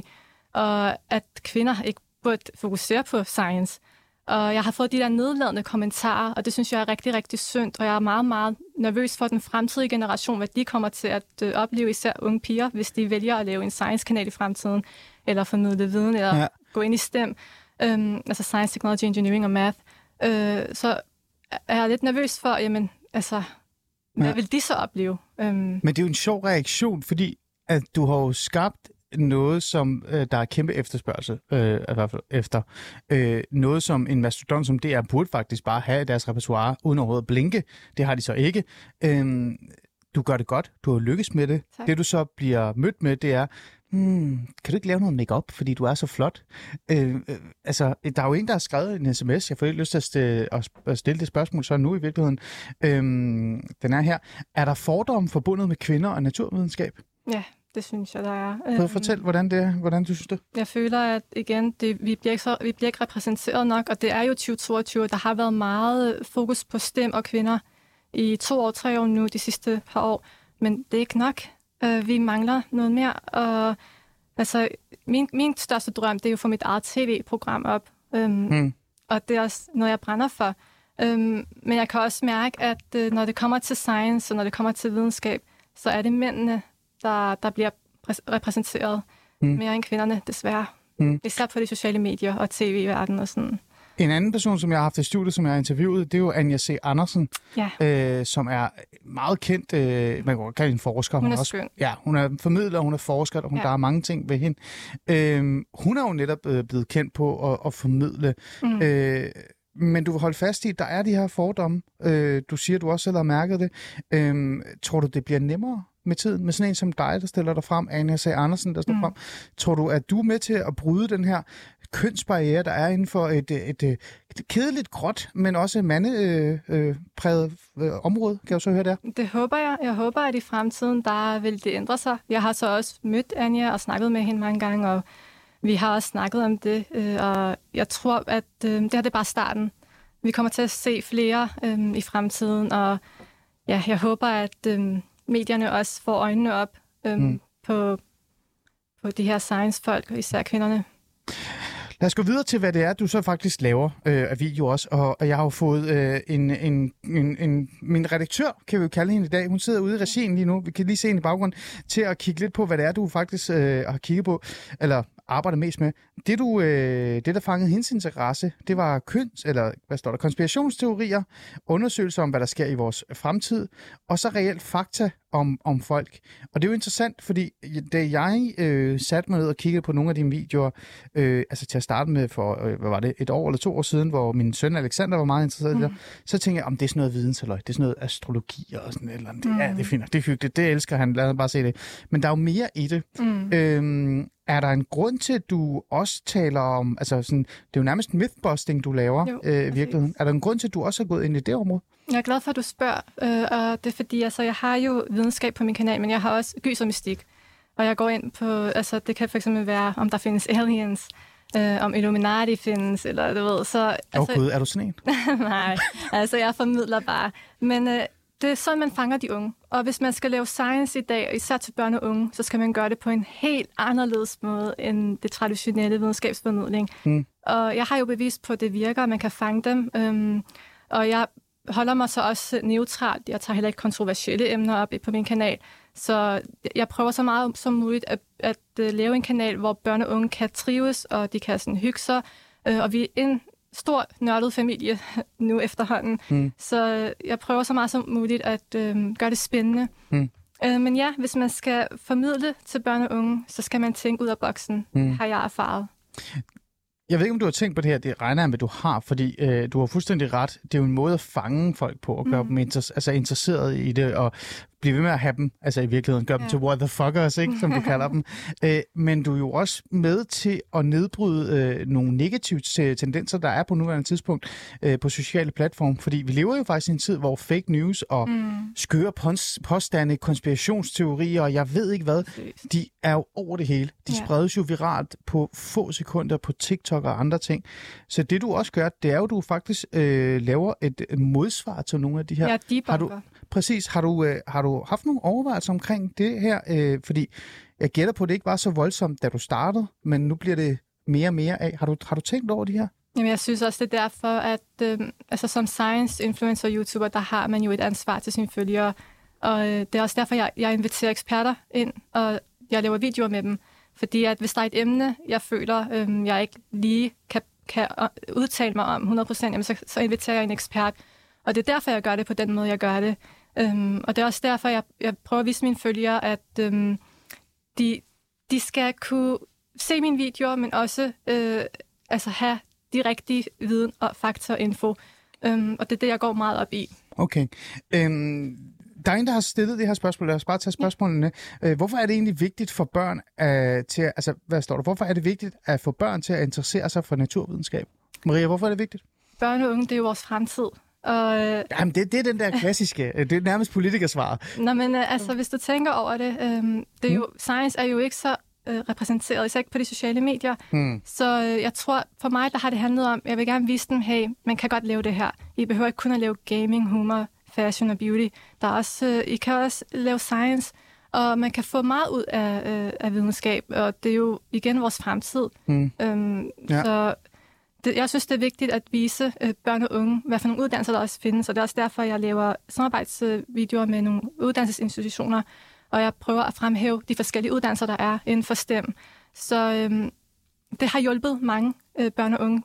Og at kvinder ikke burde fokusere på science. Og jeg har fået de der nedladende kommentarer, og det synes jeg er rigtig, rigtig synd. Og jeg er meget, meget nervøs for den fremtidige generation, hvad de kommer til at øh, opleve, især unge piger, hvis de vælger at lave en science-kanal i fremtiden, eller formidle viden, eller ja. gå ind i STEM, øhm, altså Science, Technology, Engineering og Math. Øh, så er lidt nervøs for, jamen, altså, hvad ja. vil de så opleve? Øhm. Men det er jo en sjov reaktion, fordi at du har jo skabt noget, som øh, der er kæmpe efterspørgsel øh, i hvert fald efter. Øh, noget, som en mastodon som DR burde faktisk bare have i deres repertoire, uden overhovedet at blinke. Det har de så ikke. Øh, du gør det godt. Du har lykkes med det. Tak. Det, du så bliver mødt med, det er, hmm, kan du ikke lave noget makeup, fordi du er så flot? Øh, øh, altså, der er jo en, der har skrevet en sms. Jeg får ikke lyst til at stille, at stille det spørgsmål så nu i virkeligheden. Øh, den er her. Er der fordomme forbundet med kvinder og naturvidenskab? Ja, det synes jeg, der er. Prøv at øhm, fortælle, hvordan, det, hvordan du synes det? Jeg føler, at igen, det, vi, bliver ikke så, vi bliver ikke repræsenteret nok, og det er jo 2022. Der har været meget fokus på stem og kvinder i to år, tre år nu, de sidste par år. Men det er ikke nok. Uh, vi mangler noget mere. Og altså, min, min største drøm, det er jo at få mit eget tv-program op. Um, hmm. Og det er også noget, jeg brænder for. Um, men jeg kan også mærke, at uh, når det kommer til science, og når det kommer til videnskab, så er det mændene, der, der bliver repræsenteret mm. mere end kvinderne, desværre. Mm. Især på de sociale medier og tv-verden og sådan. En anden person, som jeg har haft i studiet, som jeg har interviewet, det er jo Anja C. Andersen, ja. øh, som er meget kendt, øh, man kan kalde en forsker. Hun er også, skøn. Ja, hun er formidler, hun er forsker, og hun, ja. der er mange ting ved hende. Øh, hun er jo netop øh, blevet kendt på at, at formidle. Mm. Øh, men du vil holde fast i, at der er de her fordomme. Øh, du siger, du også selv har mærket det. Øh, tror du, det bliver nemmere med tiden, med sådan en som dig, der stiller dig frem, Anja C. Andersen, der står mm. frem. Tror du, at du er med til at bryde den her kønsbarriere, der er inden for et, et, et, et kedeligt, gråt, men også mandepræget øh, øh, område? Kan jeg så høre der? Det håber jeg. Jeg håber, at i fremtiden, der vil det ændre sig. Jeg har så også mødt Anja og snakket med hende mange gange, og vi har også snakket om det, øh, og jeg tror, at øh, det her det er bare starten. Vi kommer til at se flere øh, i fremtiden, og ja, jeg håber, at øh, medierne også får øjnene op øhm, mm. på, på de her science-folk, især kvinderne. Lad os gå videre til, hvad det er, du så faktisk laver øh, af video også. Og, og jeg har jo fået øh, en, en, en, en... Min redaktør, kan vi jo kalde hende i dag, hun sidder ude i regien lige nu. Vi kan lige se hende i baggrunden til at kigge lidt på, hvad det er, du faktisk øh, har kigget på. Eller arbejder mest med. Det, du, øh, det, der fangede hendes interesse, det var køns, eller hvad står der, konspirationsteorier, undersøgelser om, hvad der sker i vores fremtid, og så reelt fakta om, om folk. Og det er jo interessant, fordi da jeg øh, satte mig ned og kiggede på nogle af dine videoer, øh, altså til at starte med for, øh, hvad var det, et år eller to år siden, hvor min søn Alexander var meget interesseret mm. i det, så tænkte jeg, om det er sådan noget vidensaløj, det er sådan noget astrologi og sådan et eller andet. Mm. Ja, det er fint, det er hyggeligt, det elsker han, lad os bare se det. Men der er jo mere i det. Mm. Øhm, er der en grund til, at du også taler om, altså sådan, det er jo nærmest mythbusting, du laver jo, øh, i virkeligheden. Er der en grund til, at du også har gået ind i det område? Jeg er glad for, at du spørger, øh, og det er fordi, altså, jeg har jo videnskab på min kanal, men jeg har også gys og mystik. Og jeg går ind på, altså det kan fx være, om der findes aliens, øh, om Illuminati findes, eller du ved, så... Altså, oh, gud, er du sådan en? [laughs] nej, altså jeg formidler bare. Men øh, det er sådan, man fanger de unge. Og hvis man skal lave science i dag, og især til børn og unge, så skal man gøre det på en helt anderledes måde end det traditionelle videnskabsformidling. Mm. Og jeg har jo bevist på, at det virker, at man kan fange dem. Øhm, og jeg holder mig så også neutralt. Jeg tager heller ikke kontroversielle emner op på min kanal. Så jeg prøver så meget som muligt at, at, at øh, lave en kanal, hvor børn og unge kan trives, og de kan sådan hygge sig. Øh, og vi en stor nørdet familie [laughs] nu efterhånden. Mm. Så jeg prøver så meget som muligt at øh, gøre det spændende. Mm. Øh, men ja, hvis man skal formidle til børn og unge, så skal man tænke ud af boksen, mm. har jeg erfaret. Jeg ved ikke, om du har tænkt på det her. Det regner jeg med, du har, fordi øh, du har fuldstændig ret. Det er jo en måde at fange folk på, og gøre mm. dem inter- altså interesseret i det, og blive ved med at have dem, altså i virkeligheden gør dem Ja. til what the fuckers, ikke, som du [laughs] kalder dem. Øh, men du er jo også med til at nedbryde øh, nogle negative te- tendenser, der er på nuværende tidspunkt øh, på sociale platforme. Fordi vi lever jo faktisk i en tid, hvor fake news og mm. skøre påstande, konspirationsteorier og jeg ved ikke hvad, de er jo over det hele. De Ja. spredes jo viralt på få sekunder på TikTok og andre ting. Så det du også gør, det er jo, at du faktisk øh, laver et modsvar til nogle af de her. Jeg har du præcis. Har du, øh, har du haft nogle overvejelser omkring det her? Øh, fordi jeg gætter på, at det ikke var så voldsomt, da du startede, men nu bliver det mere og mere af. Har du, har du tænkt over det her? Jamen, jeg synes også, det er derfor, at øh, altså, som science-influencer-youtuber, der har man jo et ansvar til sine følgere. Og øh, det er også derfor, jeg, jeg inviterer eksperter ind, og jeg laver videoer med dem. Fordi at hvis der er et emne, jeg føler, øh, jeg ikke lige kan, kan øh, udtale mig om 100%, jamen, så, så inviterer jeg en ekspert. Og det er derfor, jeg gør det på den måde, jeg gør det. Øhm, og det er også derfor, jeg, jeg prøver at vise mine følgere, at øhm, de, de skal kunne se mine videoer, men også øh, altså have de rigtige viden og fakta og info. Øhm, og det er det, jeg går meget op i. Okay. Øhm, der er en, der har stillet det her spørgsmål. Lad os bare tage spørgsmålene. Øh, hvorfor er det egentlig vigtigt for børn øh, til at, altså, hvad står der? Hvorfor er det vigtigt at få børn til at interessere sig for naturvidenskab? Maria, hvorfor er det vigtigt? Børn og unge, det er jo vores fremtid. Og, øh, Jamen, det, det er den der klassiske, øh, det er nærmest politikersvar. Nå, men øh, altså, hvis du tænker over det, øh, det er jo, science er jo ikke så øh, repræsenteret, især ikke på de sociale medier. Hmm. Så øh, jeg tror, for mig, der har det handlet om, jeg vil gerne vise dem, hey, man kan godt lave det her. I behøver ikke kun at lave gaming, humor, fashion og beauty. Der er også, øh, I kan også lave science, og man kan få meget ud af, øh, af videnskab, og det er jo igen vores fremtid. Hmm. Øhm, ja. Så det, jeg synes, det er vigtigt at vise øh, børn og unge, hvad for nogle uddannelser der også findes, og det er også derfor, jeg laver samarbejdsvideoer med nogle uddannelsesinstitutioner, og jeg prøver at fremhæve de forskellige uddannelser, der er inden for STEM. Så øh, det har hjulpet mange øh, børn og unge.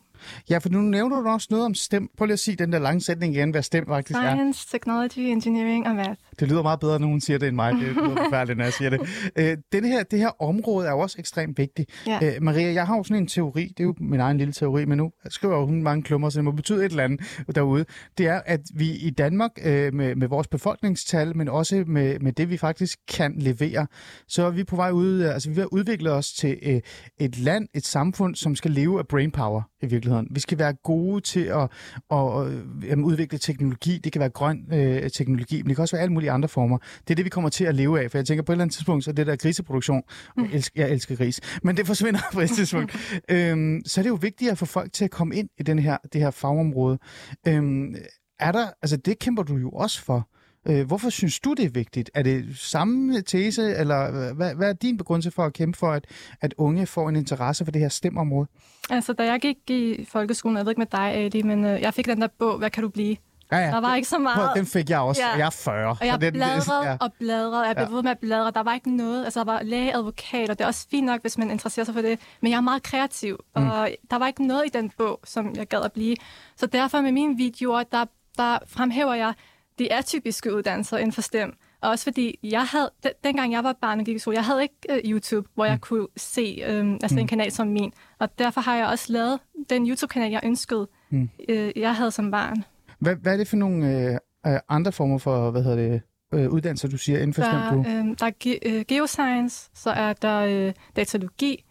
Ja, for nu nævner du også noget om STEM. Prøv lige at sige den der lange sætning igen, hvad STEM faktisk er. Science, Technology, Engineering og Math. Det lyder meget bedre, når hun siger det end mig. Det lyder forfærdeligt, når jeg siger det. [laughs] Øh, den her, det her område er jo også ekstremt vigtigt. Ja. Øh, Maria, jeg har jo sådan en teori, det er jo min egen lille teori, men nu skriver hun mange klummer, så det må betyde et eller andet derude. Det er, at vi i Danmark øh, med, med vores befolkningstal, men også med, med det, vi faktisk kan levere, så er vi på vej ud, altså vi er ved at udvikle os til øh, et land, et samfund, som skal leve af brainpower i virkeligheden. Vi skal være gode til at, at, at jamen, udvikle teknologi. Det kan være grøn øh, teknologi, men det kan også være alle mulige andre former. Det er det, vi kommer til at leve af, for jeg tænker på et eller andet tidspunkt, så det der griseproduktion, jeg elsker, jeg elsker gris, men det forsvinder på et tidspunkt. [laughs] øhm, så er det jo vigtigt at få folk til at komme ind i den her, det her fagområde. Øhm, er der, altså det kæmper du jo også for. Øh, hvorfor synes du, det er vigtigt? Er det samme tese, eller hvad, hvad er din begrundelse for at kæmpe for, at, at unge får en interesse for det her stemområde? Altså, da jeg gik i folkeskolen, jeg ved ikke med dig, Ali, men øh, jeg fik den der bog, hvad kan du blive? Ja, ja. Der var ikke så meget. Den fik jeg også, Ja. og jeg er 40. Og jeg den, [laughs] bladrede ja. og bladrede, jeg blev Ja. ved med at bladre. Der var ikke noget, altså der var læge, advokat, og det er også fint nok, hvis man interesserer sig for det. Men jeg er meget kreativ, og Mm. der var ikke noget i den bog, som jeg gad at blive. Så derfor med mine videoer, der, der fremhæver jeg de atypiske uddannelser inden for STEM. Og også fordi, jeg havde, den, dengang jeg var barn og gik i skole, jeg havde ikke uh, YouTube, hvor jeg Mm. kunne se um, altså en kanal som min. Og derfor har jeg også lavet den YouTube-kanal, jeg ønskede, Mm. uh, jeg havde som barn. Hvad, hvad er det for nogle øh, øh, andre former for, hvad hedder det, øh, uddannelser, du siger, inden for Der, STEM? Øh, der er ge- øh, geoscience, så er der øh, datalogi,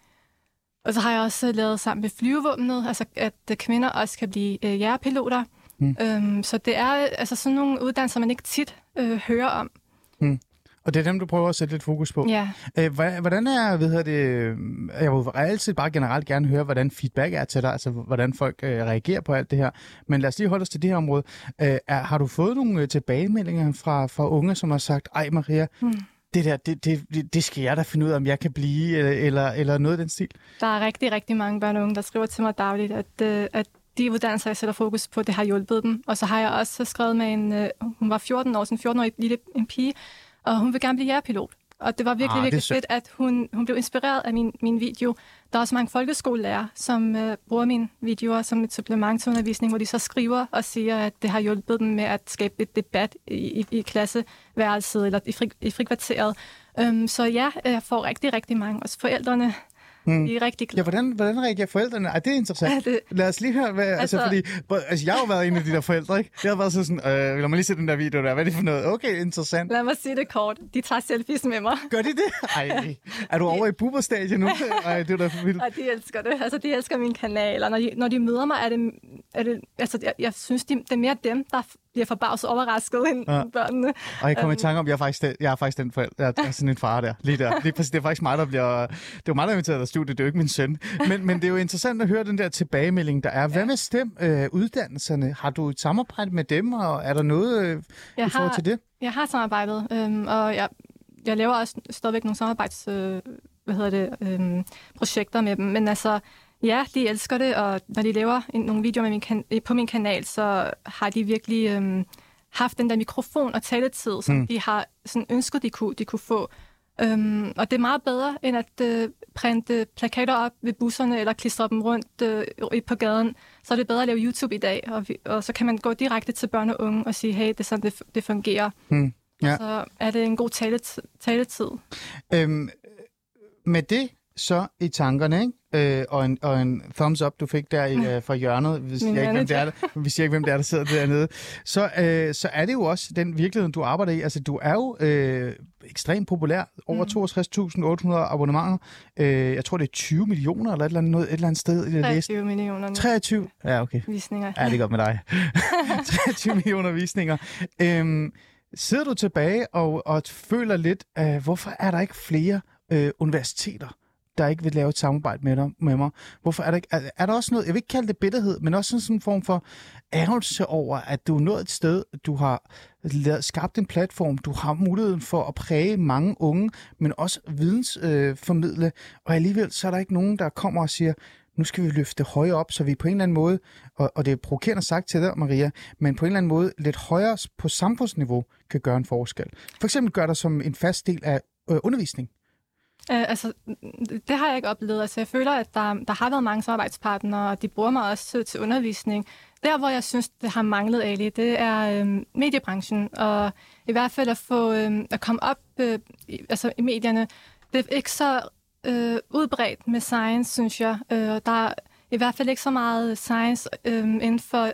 og så har jeg også lavet sammen med flyvevåbnet, altså at øh, kvinder også kan blive øh, jægerpiloter. Mm. Mm. Øhm, så det er øh, altså sådan nogle uddannelser, man ikke tit øh, hører om. Og det er dem, du prøver at sætte lidt fokus på. Ja. Øh, hvordan er, hvad hedder det, øh, jeg vil altid bare generelt gerne høre, hvordan feedback er til dig, altså hvordan folk øh, reagerer på alt det her. Men lad os lige holde os til det her område. Øh, er, har du fået nogle øh, tilbagemeldinger fra, fra unge, som har sagt, ej Maria, Mm. det der, det, det, det- skal jeg da finde ud af, om jeg kan blive, eller, eller, eller noget af den stil? Der er rigtig, rigtig mange børn og unge, der skriver til mig dagligt, at, øh, at de uddannelser, jeg sætter fokus på, det har hjulpet dem. Og så har jeg også skrevet med en, øh, hun var 14 år, sådan en 14-årig lille en pige, og hun vil gerne blive jægerpilot. Og det var virkelig, Ah, virkelig fedt, at hun, hun blev inspireret af min, min video. Der er også mange folkeskolelærer, som øh, bruger mine videoer som et supplement til undervisning, hvor de så skriver og siger, at det har hjulpet dem med at skabe et debat i, i, i klasseværelset eller i, fri, i frikvarteret. Um, så ja, jeg får rigtig, rigtig mange. Også forældrene Mm. De er rigtig glade. Ja, hvordan, hvordan reagerer forældrene? Ej, det er interessant. Ja, det- Lad os lige høre, hvad, altså, Altså- fordi, altså, jeg har jo været en af de der forældre, ikke? Jeg har været så sådan, øh, lad mig lige se den der video der, hvad er det for noget? Okay, interessant. Lad mig sige det kort. De tager selfies med mig. Gør de det? [laughs] Ej, er du over i puberstadiet nu? [laughs] Ej, det er da for vildt. Og de elsker det. Altså, de elsker min kanal. Og når de, når de møder mig, er det... Er det altså, jeg, jeg synes, de, det er mere dem, der bliver forbavset overrasket end Ja. børnene. Og jeg kommer i tanke om, jeg er faktisk, jeg er faktisk den forælder. Jeg er sådan en far der. Lige der. Lige præcis, det er faktisk mig, der bliver... Det jo mig, der er inviteret af studiet. Det er jo ikke min søn. Men, men det er jo interessant at høre den der tilbagemelding, der er. Hvad med STEM øh, uddannelserne? Har du et samarbejde med dem, og er der noget øh, Jeg i forhold til det? jeg har samarbejdet, øhm, og jeg, jeg laver også stadigvæk nogle samarbejds... Øh, hvad hedder det? Øhm, projekter med dem. Men altså, ja, de elsker det, og når de laver en, nogle videoer med min kan, på min kanal, så har de virkelig øhm, haft den der mikrofon og taletid, som mm. de har sådan ønsket, de kunne, de kunne få. Øhm, og det er meget bedre, end at øh, printe plakater op ved busserne eller klistre dem rundt øh, i- på gaden. Så er det bedre at lave YouTube i dag, og, vi, og så kan man gå direkte til børn og unge og sige, hey, det er sådan, det, det fungerer. Hmm. Ja. Så er det en god taletid. taletid. Øhm, med det så i tankerne, ikke? Øh, og, en, og en thumbs up, du fik der i, øh, fra hjørnet, hvis Min jeg, ikke, hvem det er, der, hvis jeg ikke, hvem det er, der sidder dernede, så, øh, så er det jo også den virkelighed, du arbejder i. Altså, du er jo øh, ekstremt populær. Over 62.800 abonnementer. Øh, jeg tror, det er 20 millioner eller et eller andet, noget, et eller andet sted, jeg læste. 23 millioner 23? Ja, okay. visninger. Ja, det er godt med dig. [laughs] 23 millioner visninger. Øhm, sidder du tilbage og, og føler lidt, øh, hvorfor er der ikke flere øh, universiteter, der ikke vil lave et samarbejde med, dig, med mig? Hvorfor er der ikke, er, er der også noget, jeg vil ikke kalde det bitterhed, men også sådan, sådan en form for ærgelse over, at du er nået et sted, du har lavet, skabt en platform, du har muligheden for at præge mange unge, men også vidensformidle, øh, formidle, og alligevel så er der ikke nogen, der kommer og siger, nu skal vi løfte højere op, så vi på en eller anden måde, og, og det er provokerende sagt til dig, Maria, men på en eller anden måde lidt højere på samfundsniveau kan gøre en forskel. For eksempel gør der som en fast del af øh, undervisning. Uh, altså, det har jeg ikke oplevet. Altså, jeg føler, at der, der har været mange samarbejdspartnere, og de bruger mig også til, til undervisning. Der, hvor jeg synes, det har manglet, Ali, det er øhm, mediebranchen, og i hvert fald at få øhm, at komme op øh, i, altså, i medierne. Det er ikke så øh, udbredt med science, synes jeg. Øh, der er i hvert fald ikke så meget science øh, inden for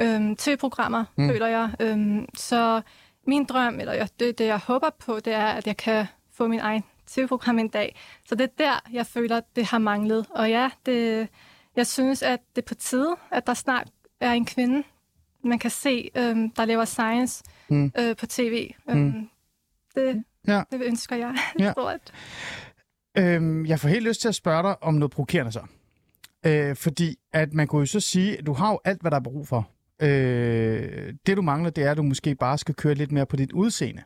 øh, tv-programmer, mm. føler jeg. Øh, så min drøm, eller jeg, det, det jeg håber på, det er, at jeg kan få min egen tv-program en dag. Så det er der, jeg føler, det har manglet. Og ja, det, jeg synes, at det er på tide, at der snart er en kvinde, man kan se, øhm, der laver science Mm. øh, på tv. Øhm, det, Ja. det ønsker jeg [laughs] Ja. stort. Øhm, jeg får helt lyst til at spørge dig om noget provokerende så. Øh, fordi at man kunne jo så sige, at du har jo alt, hvad der er brug for. Øh, det du mangler, det er, at du måske bare skal køre lidt mere på dit udseende.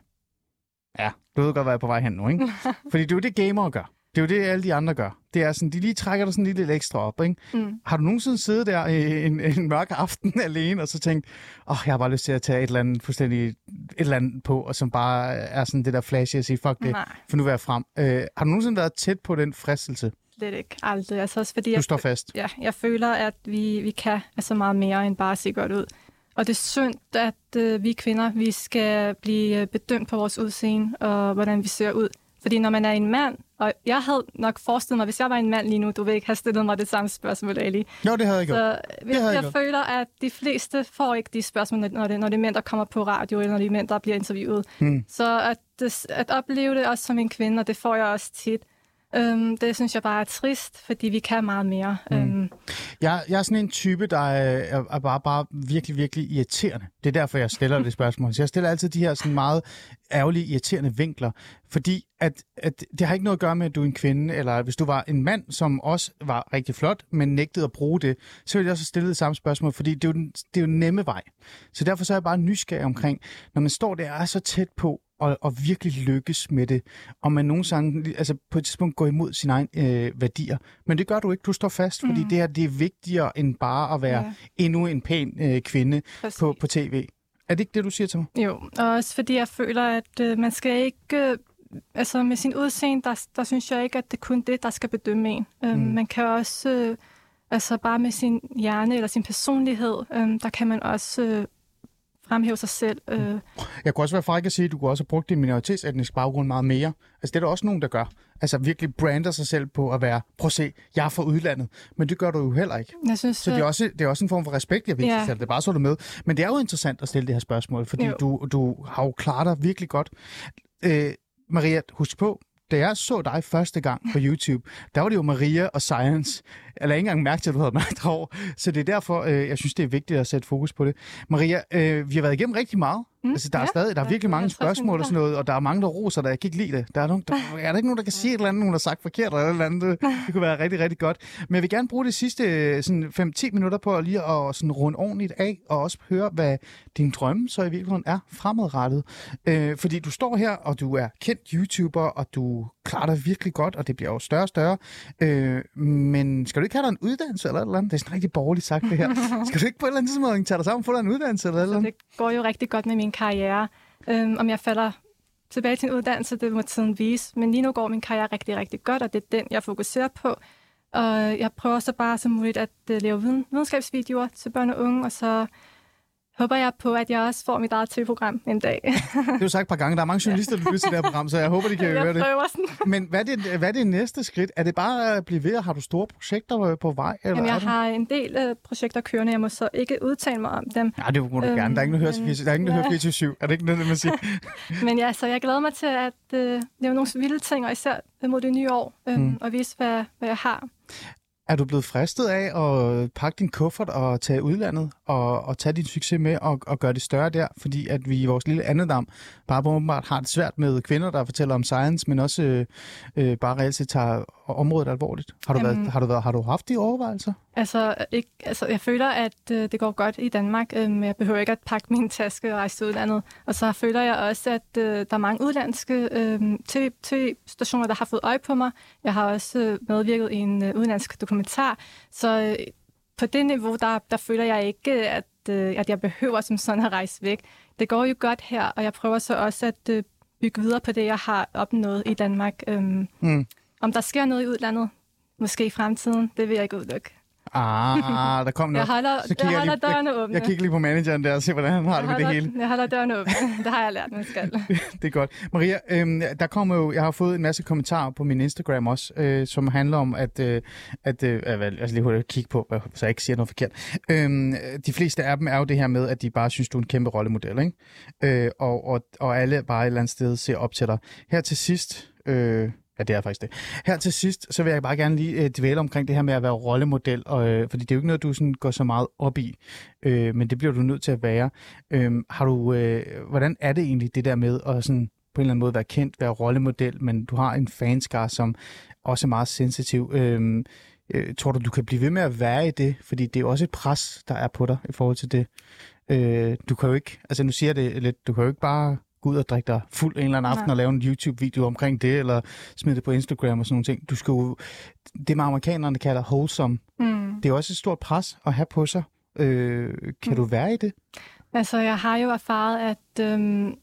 Ja, du ved godt, hvad jeg er på vej hen nu, ikke? [laughs] Fordi det er jo det, gamere gør. Det er jo det, alle de andre gør. Det er sådan, de lige trækker dig sådan lidt ekstra op, ikke? Mm. Har du nogensinde siddet der i en, en mørk aften [laughs] alene, og så tænkt, åh, oh, jeg har bare lyst til at tage et eller andet fuldstændig et eller andet på, og som bare er sådan det der flashy at sige, fuck det, Nej, for nu jeg frem. Øh, har du nogensinde været tæt på den fristelse? slet ikke. Aldrig. Altså også fordi, Du jeg, står fast. ja, jeg føler, at vi, vi kan altså meget mere end bare se godt ud. Og det er synd, at øh, vi kvinder, vi skal blive øh, bedømt på vores udseende og hvordan vi ser ud. Fordi når man er en mand, og jeg havde nok forestillet mig, hvis jeg var en mand lige nu, du vil ikke have stillet mig det samme spørgsmål, Ali. Jo, det havde jeg gjort. Så hvis havde jeg jeg, gjort. føler, at de fleste får ikke de spørgsmål, når- det, når det er mænd, der kommer på radio, eller når det er mænd, der bliver interviewet. Hmm. Så at, det, at opleve det også som en kvinde, og det får jeg også tit, øhm, det synes jeg bare er trist, fordi vi kan meget mere. Hmm. Øhm, Jeg, jeg er sådan en type, der er, er, bare, bare virkelig, virkelig irriterende. Det er derfor, jeg stiller det spørgsmål. Så jeg stiller altid de her sådan meget ærgerlige, irriterende vinkler. Fordi at, at det har ikke noget at gøre med, at du er en kvinde, eller hvis du var en mand, som også var rigtig flot, men nægtede at bruge det, så ville jeg også stille det samme spørgsmål, fordi det er jo den, det er jo den nemme vej. Så derfor så er jeg bare nysgerrig omkring, når man står der og er så tæt på, og, og virkelig lykkes med det, og man nogle gange altså på et tidspunkt går imod sine egne øh, værdier. Men det gør du ikke, du står fast, fordi Mm. det her det er vigtigere end bare at være Ja. endnu en pæn øh, kvinde præcis. på, på tv. Er det ikke det, du siger til mig? Jo, og også fordi jeg føler, at øh, man skal ikke... Øh, altså med sin udseende, der, der synes jeg ikke, at det er kun det, der skal bedømme en. Øhm, Mm. Man kan også... Øh, altså bare med sin hjerne eller sin personlighed, øh, der kan man også øh, fremhæve sig selv. Øh, Jeg kunne også være fræk at sige, at du kunne også have brugt din minoritetsetnisk baggrund meget mere. Altså det er der også nogen, der gør. Altså virkelig brander sig selv på at være, prøv at se, jeg er fra udlandet. Men det gør du jo heller ikke. jeg synes, Så det er, øh, også, det er også en form for respekt, jeg viser Ja. ja. selv. Det er bare så du med. Men det er jo interessant at stille det her spørgsmål, fordi Jo. du, du har jo klaret dig virkelig godt. Øh, Maria, husk på, da jeg så dig første gang på YouTube, der var det jo Maria og Science. Lagde ikke engang mærke til, at du havde mærket over. Så det er derfor, øh, jeg synes, det er vigtigt at sætte fokus på det. Maria, øh, vi har været igennem rigtig meget. Mm, altså, der er ja. stadig der er virkelig mange 50 spørgsmål og sådan noget, og der er mange, der roser dig. Jeg kan ikke lide det. Der er, nogen, der, er der ikke nogen, der kan sige et eller andet, nogen har sagt forkert eller et eller andet? Det, det kunne være rigtig, rigtig godt. Men jeg vil gerne bruge de sidste øh, sådan 5-10 minutter på lige at sådan runde ordentligt af, og også høre, hvad din drømme så i virkeligheden er fremadrettet. Øh, fordi du står her, og du er kendt YouTuber, og du klarer dig virkelig godt, og det bliver jo større og større. Øh, men skal du ikke have dig en uddannelse eller et eller andet? Det er sådan rigtig borgerligt sagt, det her. [laughs] Skal du ikke på et eller andet tidspunkt tage dig sammen og få dig en uddannelse eller et eller så andet? det går jo rigtig godt med min karriere. Øhm, om jeg falder tilbage til en uddannelse, det må tiden vise. Men lige nu går min karriere rigtig, rigtig godt, og det er den, jeg fokuserer på. Og jeg prøver så bare som muligt at uh, lave viden, videnskabsvideoer til børn og unge, og så håber jeg på, at jeg også får mit eget tv-program en dag. Det er jo sagt et par gange. Der er mange journalister, der lytter til det her program, så jeg håber, de kan [laughs] høre jeg det. prøver sådan. [laughs] Men hvad er, det, hvad er det næste skridt? Er det bare at blive ved, har du store projekter øh, på vej? Eller Jamen, jeg har en del uh, projekter kørende, jeg må så ikke udtale mig om dem. Ja, det må du Øhm, gerne. Der er ingen, der hører, men- der er ingen, der hører Ja. 24 Er det ikke noget, det man siger? [laughs] Men ja, så jeg glæder mig til at uh, lave nogle vilde ting, og især mod det nye år, um, mm. og vise, hvad, hvad jeg har. Er du blevet fristet af at pakke din kuffert og tage udlandet og, og tage din succes med og, og gøre det større der? Fordi at vi i vores lille andedam bare åbenbart har det svært med kvinder, der fortæller om science, men også øh, øh, bare reelt set tager området alvorligt. Har du, Jamen- været, har, du været, har du haft de overvejelser? Altså, ikke, altså jeg føler, at øh, det går godt i Danmark, øh, men jeg behøver ikke at pakke min taske og rejse til udlandet. Og så føler jeg også, at øh, der er mange udlandske øh, TV TV-stationer, der har fået øje på mig. Jeg har også øh, medvirket i en øh, udenlandsk dokumentar. Så øh, på det niveau, der, der føler jeg ikke, at, øh, at jeg behøver som sådan at rejse væk. Det går jo godt her, og jeg prøver så også at øh, bygge videre på det, jeg har opnået i Danmark. Øh, Mm. Om der sker noget i udlandet, måske i fremtiden, det vil jeg ikke udelukke. Ah, der kom noget. Jeg holder, Så kigger jeg holder lige- dørene åbne. Jeg kigger lige på manageren der og ser, hvordan han har det med jeg det holder, hele. Jeg holder dørene åbne. Det har jeg lært, man skal. [laughs] det er godt. Maria, øhm, der kommer jo, jeg har fået en masse kommentarer på min Instagram også, øh, som handler om, at, øh, at øh, altså lige hurtigt kigge på, så jeg ikke siger noget forkert. Øhm, de fleste af dem er jo det her med, at de bare synes, du er en kæmpe rollemodel, ikke? Øh, og, og, og alle bare et eller andet sted ser op til dig. Her til sidst, øh, Ja, det er faktisk det. Her til sidst, så vil jeg bare gerne lige øh, dvæle omkring det her med at være rollemodel, og, øh, fordi det er jo ikke noget, du sådan går så meget op i, øh, men det bliver du nødt til at være. Øh, har du, øh, hvordan er det egentlig, det der med at sådan, på en eller anden måde være kendt, være rollemodel, men du har en fanskar, som også er meget sensitiv. Øh, øh, tror du, du kan blive ved med at være i det? Fordi det er jo også et pres, der er på dig i forhold til det. Øh, du kan jo ikke, altså nu siger jeg det lidt, du kan jo ikke bare gå ud og drikke dig fuld en eller anden aften Nej. og lave en YouTube-video omkring det, eller smide det på Instagram og sådan nogle ting. Du skal jo, det med amerikanerne kalder wholesome, Mm. det er også et stort pres at have på sig. Øh, kan Mm. du være i det? Altså, jeg har jo erfaret, at øhm,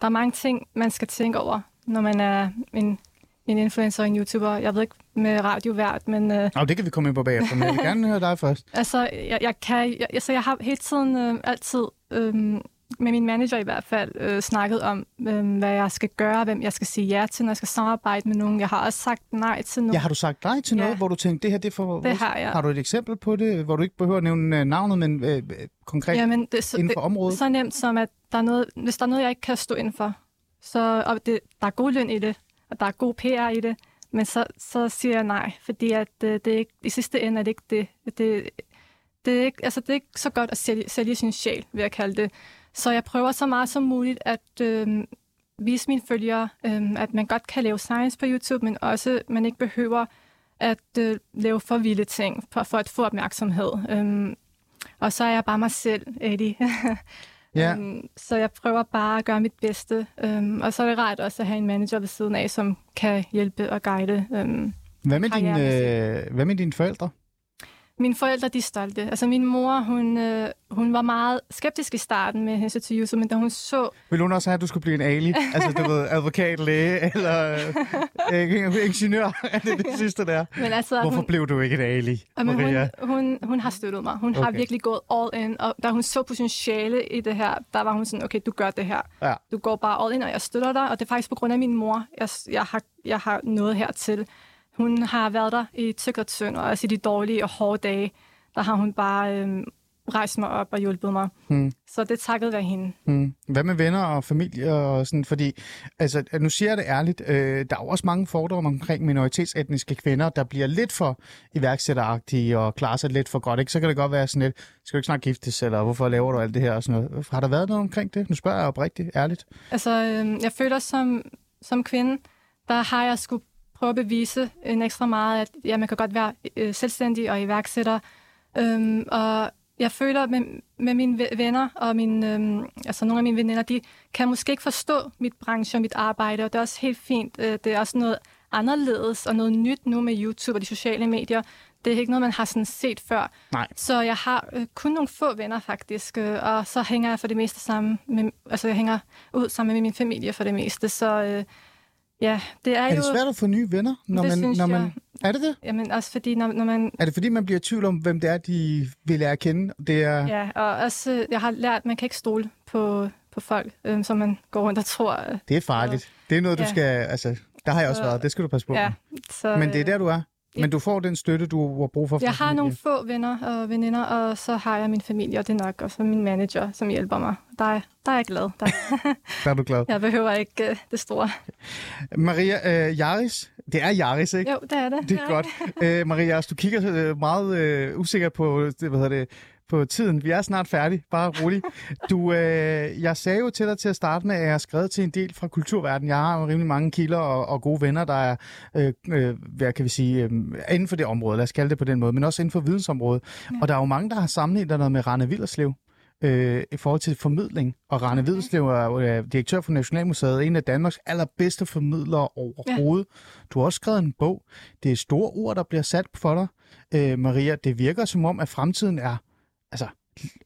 der er mange ting, man skal tænke over, når man er en, en influencer og en YouTuber. Jeg ved ikke med radiovært, men øh, Nå, det kan vi komme ind på bagefter, men jeg vil [laughs] gerne høre dig først. altså, jeg, jeg, kan, jeg, altså, jeg har hele tiden øh, altid, øh, med min manager i hvert fald, øh, snakket om, øh, hvad jeg skal gøre, hvem jeg skal sige ja til, når jeg skal samarbejde med nogen. Jeg har også sagt nej til nogen. Ja, har du sagt nej til noget, Ja. hvor du tænkte, det her det er for... Det har jeg. Har du et eksempel på det, hvor du ikke behøver at nævne øh, navnet, men øh, konkret Jamen, det, så, inden det, for området? så nemt som, at der er noget, hvis der er noget, jeg ikke kan stå ind for, så, og det, der er god løn i det, og der er god PR i det, men så, så siger jeg nej, fordi at, øh, det er ikke, i sidste ende er det ikke det. Det, det, er ikke, altså, det er ikke så godt at sælge, sælge sin sjæl, vil jeg kalde det. Så jeg prøver så meget som muligt at øh, vise mine følgere, øh, at man godt kan lave science på YouTube, men også man ikke behøver at øh, lave for vilde ting for, for at få opmærksomhed. Øh, og så er jeg bare mig selv, Eddie. [laughs] Ja. Øhm, så jeg prøver bare at gøre mit bedste. Øhm, og så er det rart også at have en manager ved siden af, som kan hjælpe og guide. Øhm, Hvad med, dine, øh, hvad med dine forældre? Mine forældre, de er stolte. Altså min mor, hun, øh, hun var meget skeptisk i starten med hensyn til YouTube, men da hun så... Vil hun også have, at du skulle blive en ali? [laughs] altså, du ved, advokat, læge eller øh, ingeniør? [laughs] er det det sidste der? Men altså, Hvorfor hun, blev du ikke en ali, men hun, Maria? hun, hun har støttet mig. Hun okay. har virkelig gået all in, og da hun så potentiale i det her, der var hun sådan, okay, du gør det her. Ja. Du går bare all in, og jeg støtter dig, og det er faktisk på grund af min mor, jeg, jeg, har, jeg har noget hertil. Hun har været der i tyk og tynd, og også i de dårlige og hårde dage, der har hun bare øhm, rejst mig op og hjulpet mig. Hmm. Så det takket være hende. Mm. Hvad med venner og familie og sådan? Fordi, altså, nu siger jeg det ærligt, øh, der er jo også mange fordomme omkring minoritetsetniske kvinder, der bliver lidt for iværksætteragtige og klarer sig lidt for godt. Ikke? Så kan det godt være sådan lidt, skal du ikke snart giftes, eller hvorfor laver du alt det her og sådan noget. Har der været noget omkring det? Nu spørger jeg oprigtigt, ærligt. Altså, øhm, jeg føler som, som kvinde, der har jeg skulle prøve at bevise en ekstra meget, at ja, man kan godt være øh, selvstændig og iværksætter. Øhm, og jeg føler med, med mine ve- venner og mine, øhm, altså nogle af mine veninder, de kan måske ikke forstå mit branche og mit arbejde, og det er også helt fint. Øh, det er også noget anderledes og noget nyt nu med YouTube og de sociale medier. Det er ikke noget, man har sådan set før. Nej. Så jeg har øh, kun nogle få venner faktisk, øh, og så hænger jeg for det meste sammen med, altså jeg hænger ud sammen med min familie for det meste, så øh, ja, det er, Er jo... det svært at få nye venner? Når Det man, når man, jeg. Er det det? Jamen også fordi, når, når man... Er det fordi, man bliver i tvivl om, hvem det er, de vil lære at kende? Det er... Ja, og også, øh, jeg har lært, at man kan ikke stole på, på folk, øh, som man går rundt og tror. Øh, Det er farligt. Det er noget, du Ja. skal... Altså, der har jeg også Så- været. Det skal du passe på. ja, så, Men det er øh, der, du er. Men du får den støtte, du har brug for. Jeg har nogle få venner og veninder, og så har jeg min familie, og det er nok også min manager, som hjælper mig. Der er, der er jeg glad. Der, Der er du glad. [laughs] jeg behøver ikke øh, det store. Maria øh, Jaris. Det er Jaris, ikke? Jo, det er det. Det er godt. Øh, Maria, Jaris, du kigger meget øh, usikker på, det, hvad hedder det, på tiden. Vi er snart færdige. Bare rolig. Du, øh, jeg sagde jo til dig til at starte med, at jeg har skrevet til en del fra kulturverdenen. Jeg har jo rimelig mange kilder og, og gode venner, der er, øh, øh, hvad kan vi sige, øh, inden for det område, lad os kalde det på den måde, men også inden for vidensområdet. Ja. Og der er jo mange, der har sammenlignet noget med Rane Villerslev øh, i forhold til formidling. Og Rane okay. Er jo, øh, direktør for Nationalmuseet, en af Danmarks allerbedste formidlere overhovedet. Ja. Du har også skrevet en bog. Det er store ord, der bliver sat for dig. Øh, Maria, det virker som om, at fremtiden er altså,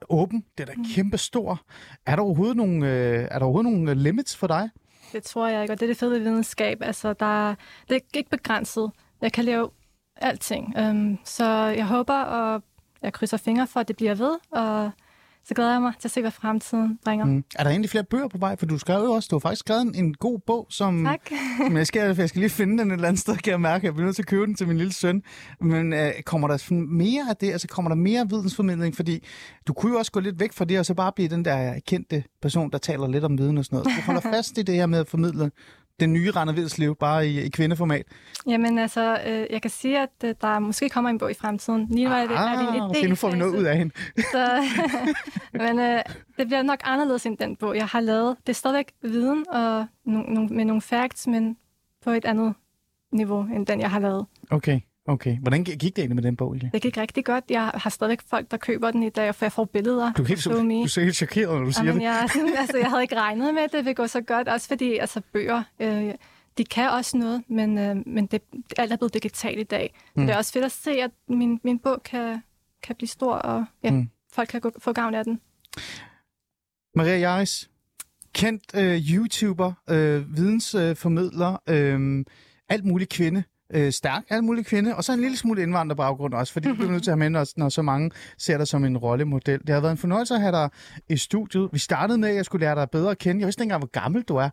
åben. Det er mm. kæmpe stor. Er der overhovedet nogle, øh, er der overhovedet nogle øh, limits for dig? Det tror jeg ikke, og det er det fede ved videnskab. Altså, der, det er ikke begrænset. Jeg kan lave alting. Um, så jeg håber, og jeg krydser fingre for, at det bliver ved, og så glæder jeg mig til at se, hvad fremtiden bringer. Mm. Er der egentlig flere bøger på vej? For du skrev jo også, du har faktisk skrevet en, en god bog, som... Tak. [laughs] Men jeg skal, jeg skal lige finde den et eller andet sted, kan jeg mærke. Jeg bliver nødt til at købe den til min lille søn. Men øh, kommer der mere af det? Altså kommer der mere vidensformidling? Fordi du kunne jo også gå lidt væk fra det, og så bare blive den der kendte person, der taler lidt om viden og sådan noget. Du holder [laughs] fast i det her med at formidle den nye Rane Vidslev, bare i, i kvindeformat. Jamen altså, øh, jeg kan sige, at øh, der måske kommer en bog i fremtiden. Lige nu er det, er det en idé. Ah, okay, nu får vi noget ud af hende. Så, [laughs] men øh, det bliver nok anderledes end den bog, jeg har lavet. Det er stadigvæk viden og no, no, med nogle facts, men på et andet niveau end den, jeg har lavet. Okay, okay. Hvordan gik det egentlig med den bog, egentlig? Det gik rigtig godt. Jeg har stadigvæk folk, der køber den i dag, for jeg får billeder. Du er helt, du ser helt chokeret, når du siger Jamen, det. jeg, altså, jeg havde ikke regnet med, at det ville gå så godt. Også fordi altså, bøger, øh, de kan også noget, men, øh, men det, alt er blevet digitalt i dag. Mm. Det er også fedt at se, at min, min bog kan, kan blive stor, og ja, Mm. mm. folk kan gå, få gavn af den. Maria Jaris, kendt øh, YouTuber, øh, vidensformidler, øh, alt muligt kvinde, øh, stærk, alt muligt kvinde, og så en lille smule indvandrerbaggrund også, fordi du bliver nødt til at have med, når, når så mange ser dig som en rollemodel. Det har været en fornøjelse at have dig i studiet. Vi startede med, at jeg skulle lære dig bedre at kende. Jeg vidste ikke engang, hvor gammel du er.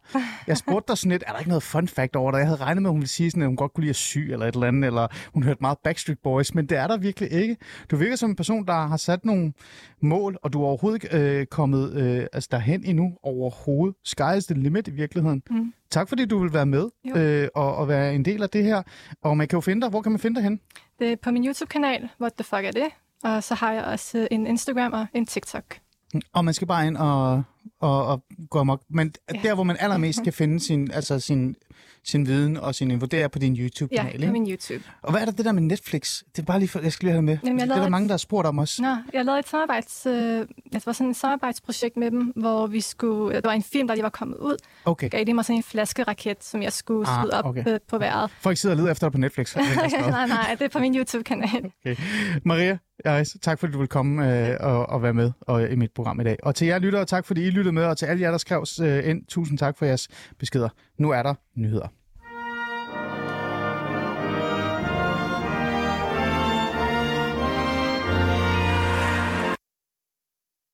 Jeg spurgte dig sådan lidt, er der ikke noget fun fact over dig? Jeg havde regnet med, at hun ville sige sådan, at hun godt kunne lide at sy eller et eller andet, eller hun hørte meget Backstreet Boys, men det er der virkelig ikke. Du virker som en person, der har sat nogle mål, og du er overhovedet ikke øh, kommet øh, altså derhen endnu overhovedet. Sky is the limit i virkeligheden. Mm. Tak fordi du vil være med Jo. øh, og, og være en del af det her. Og man kan jo finde dig. Hvor kan man finde dig hen? Det er på min YouTube-kanal, What the fuck er det? Og så har jeg også en Instagram og en TikTok. Og man skal bare ind og og, og gå amok. Men Ja. der, hvor man allermest [laughs] kan finde sin, altså sin, sin viden og sin er på din Ja, YouTube-kanal, på ikke? min YouTube. Og hvad er der det der med Netflix? Det er bare lige for, jeg skal lige have det med. Jamen, jeg det er der et- mange, der har spurgt om også. Nå, jeg lavede et samarbejds, øh, det var sådan et samarbejdsprojekt med dem, hvor vi skulle, det var en film, der lige var kommet ud, Okay. gav de mig sådan en flaskeraket, som jeg skulle Ah, skyde op okay. øh, på vejret. Folk sidder og leder efter dig på Netflix. [laughs] nej, nej, det er på min YouTube-kanal. Okay. Maria, Aris, tak fordi du vil komme øh, og, og være med og, i mit program i dag. Og til jer lyttere, tak fordi I lyttede med, og til alle jer, der skrev øh, ind, tusind tak for jeres beskeder. Nu er der nyheder.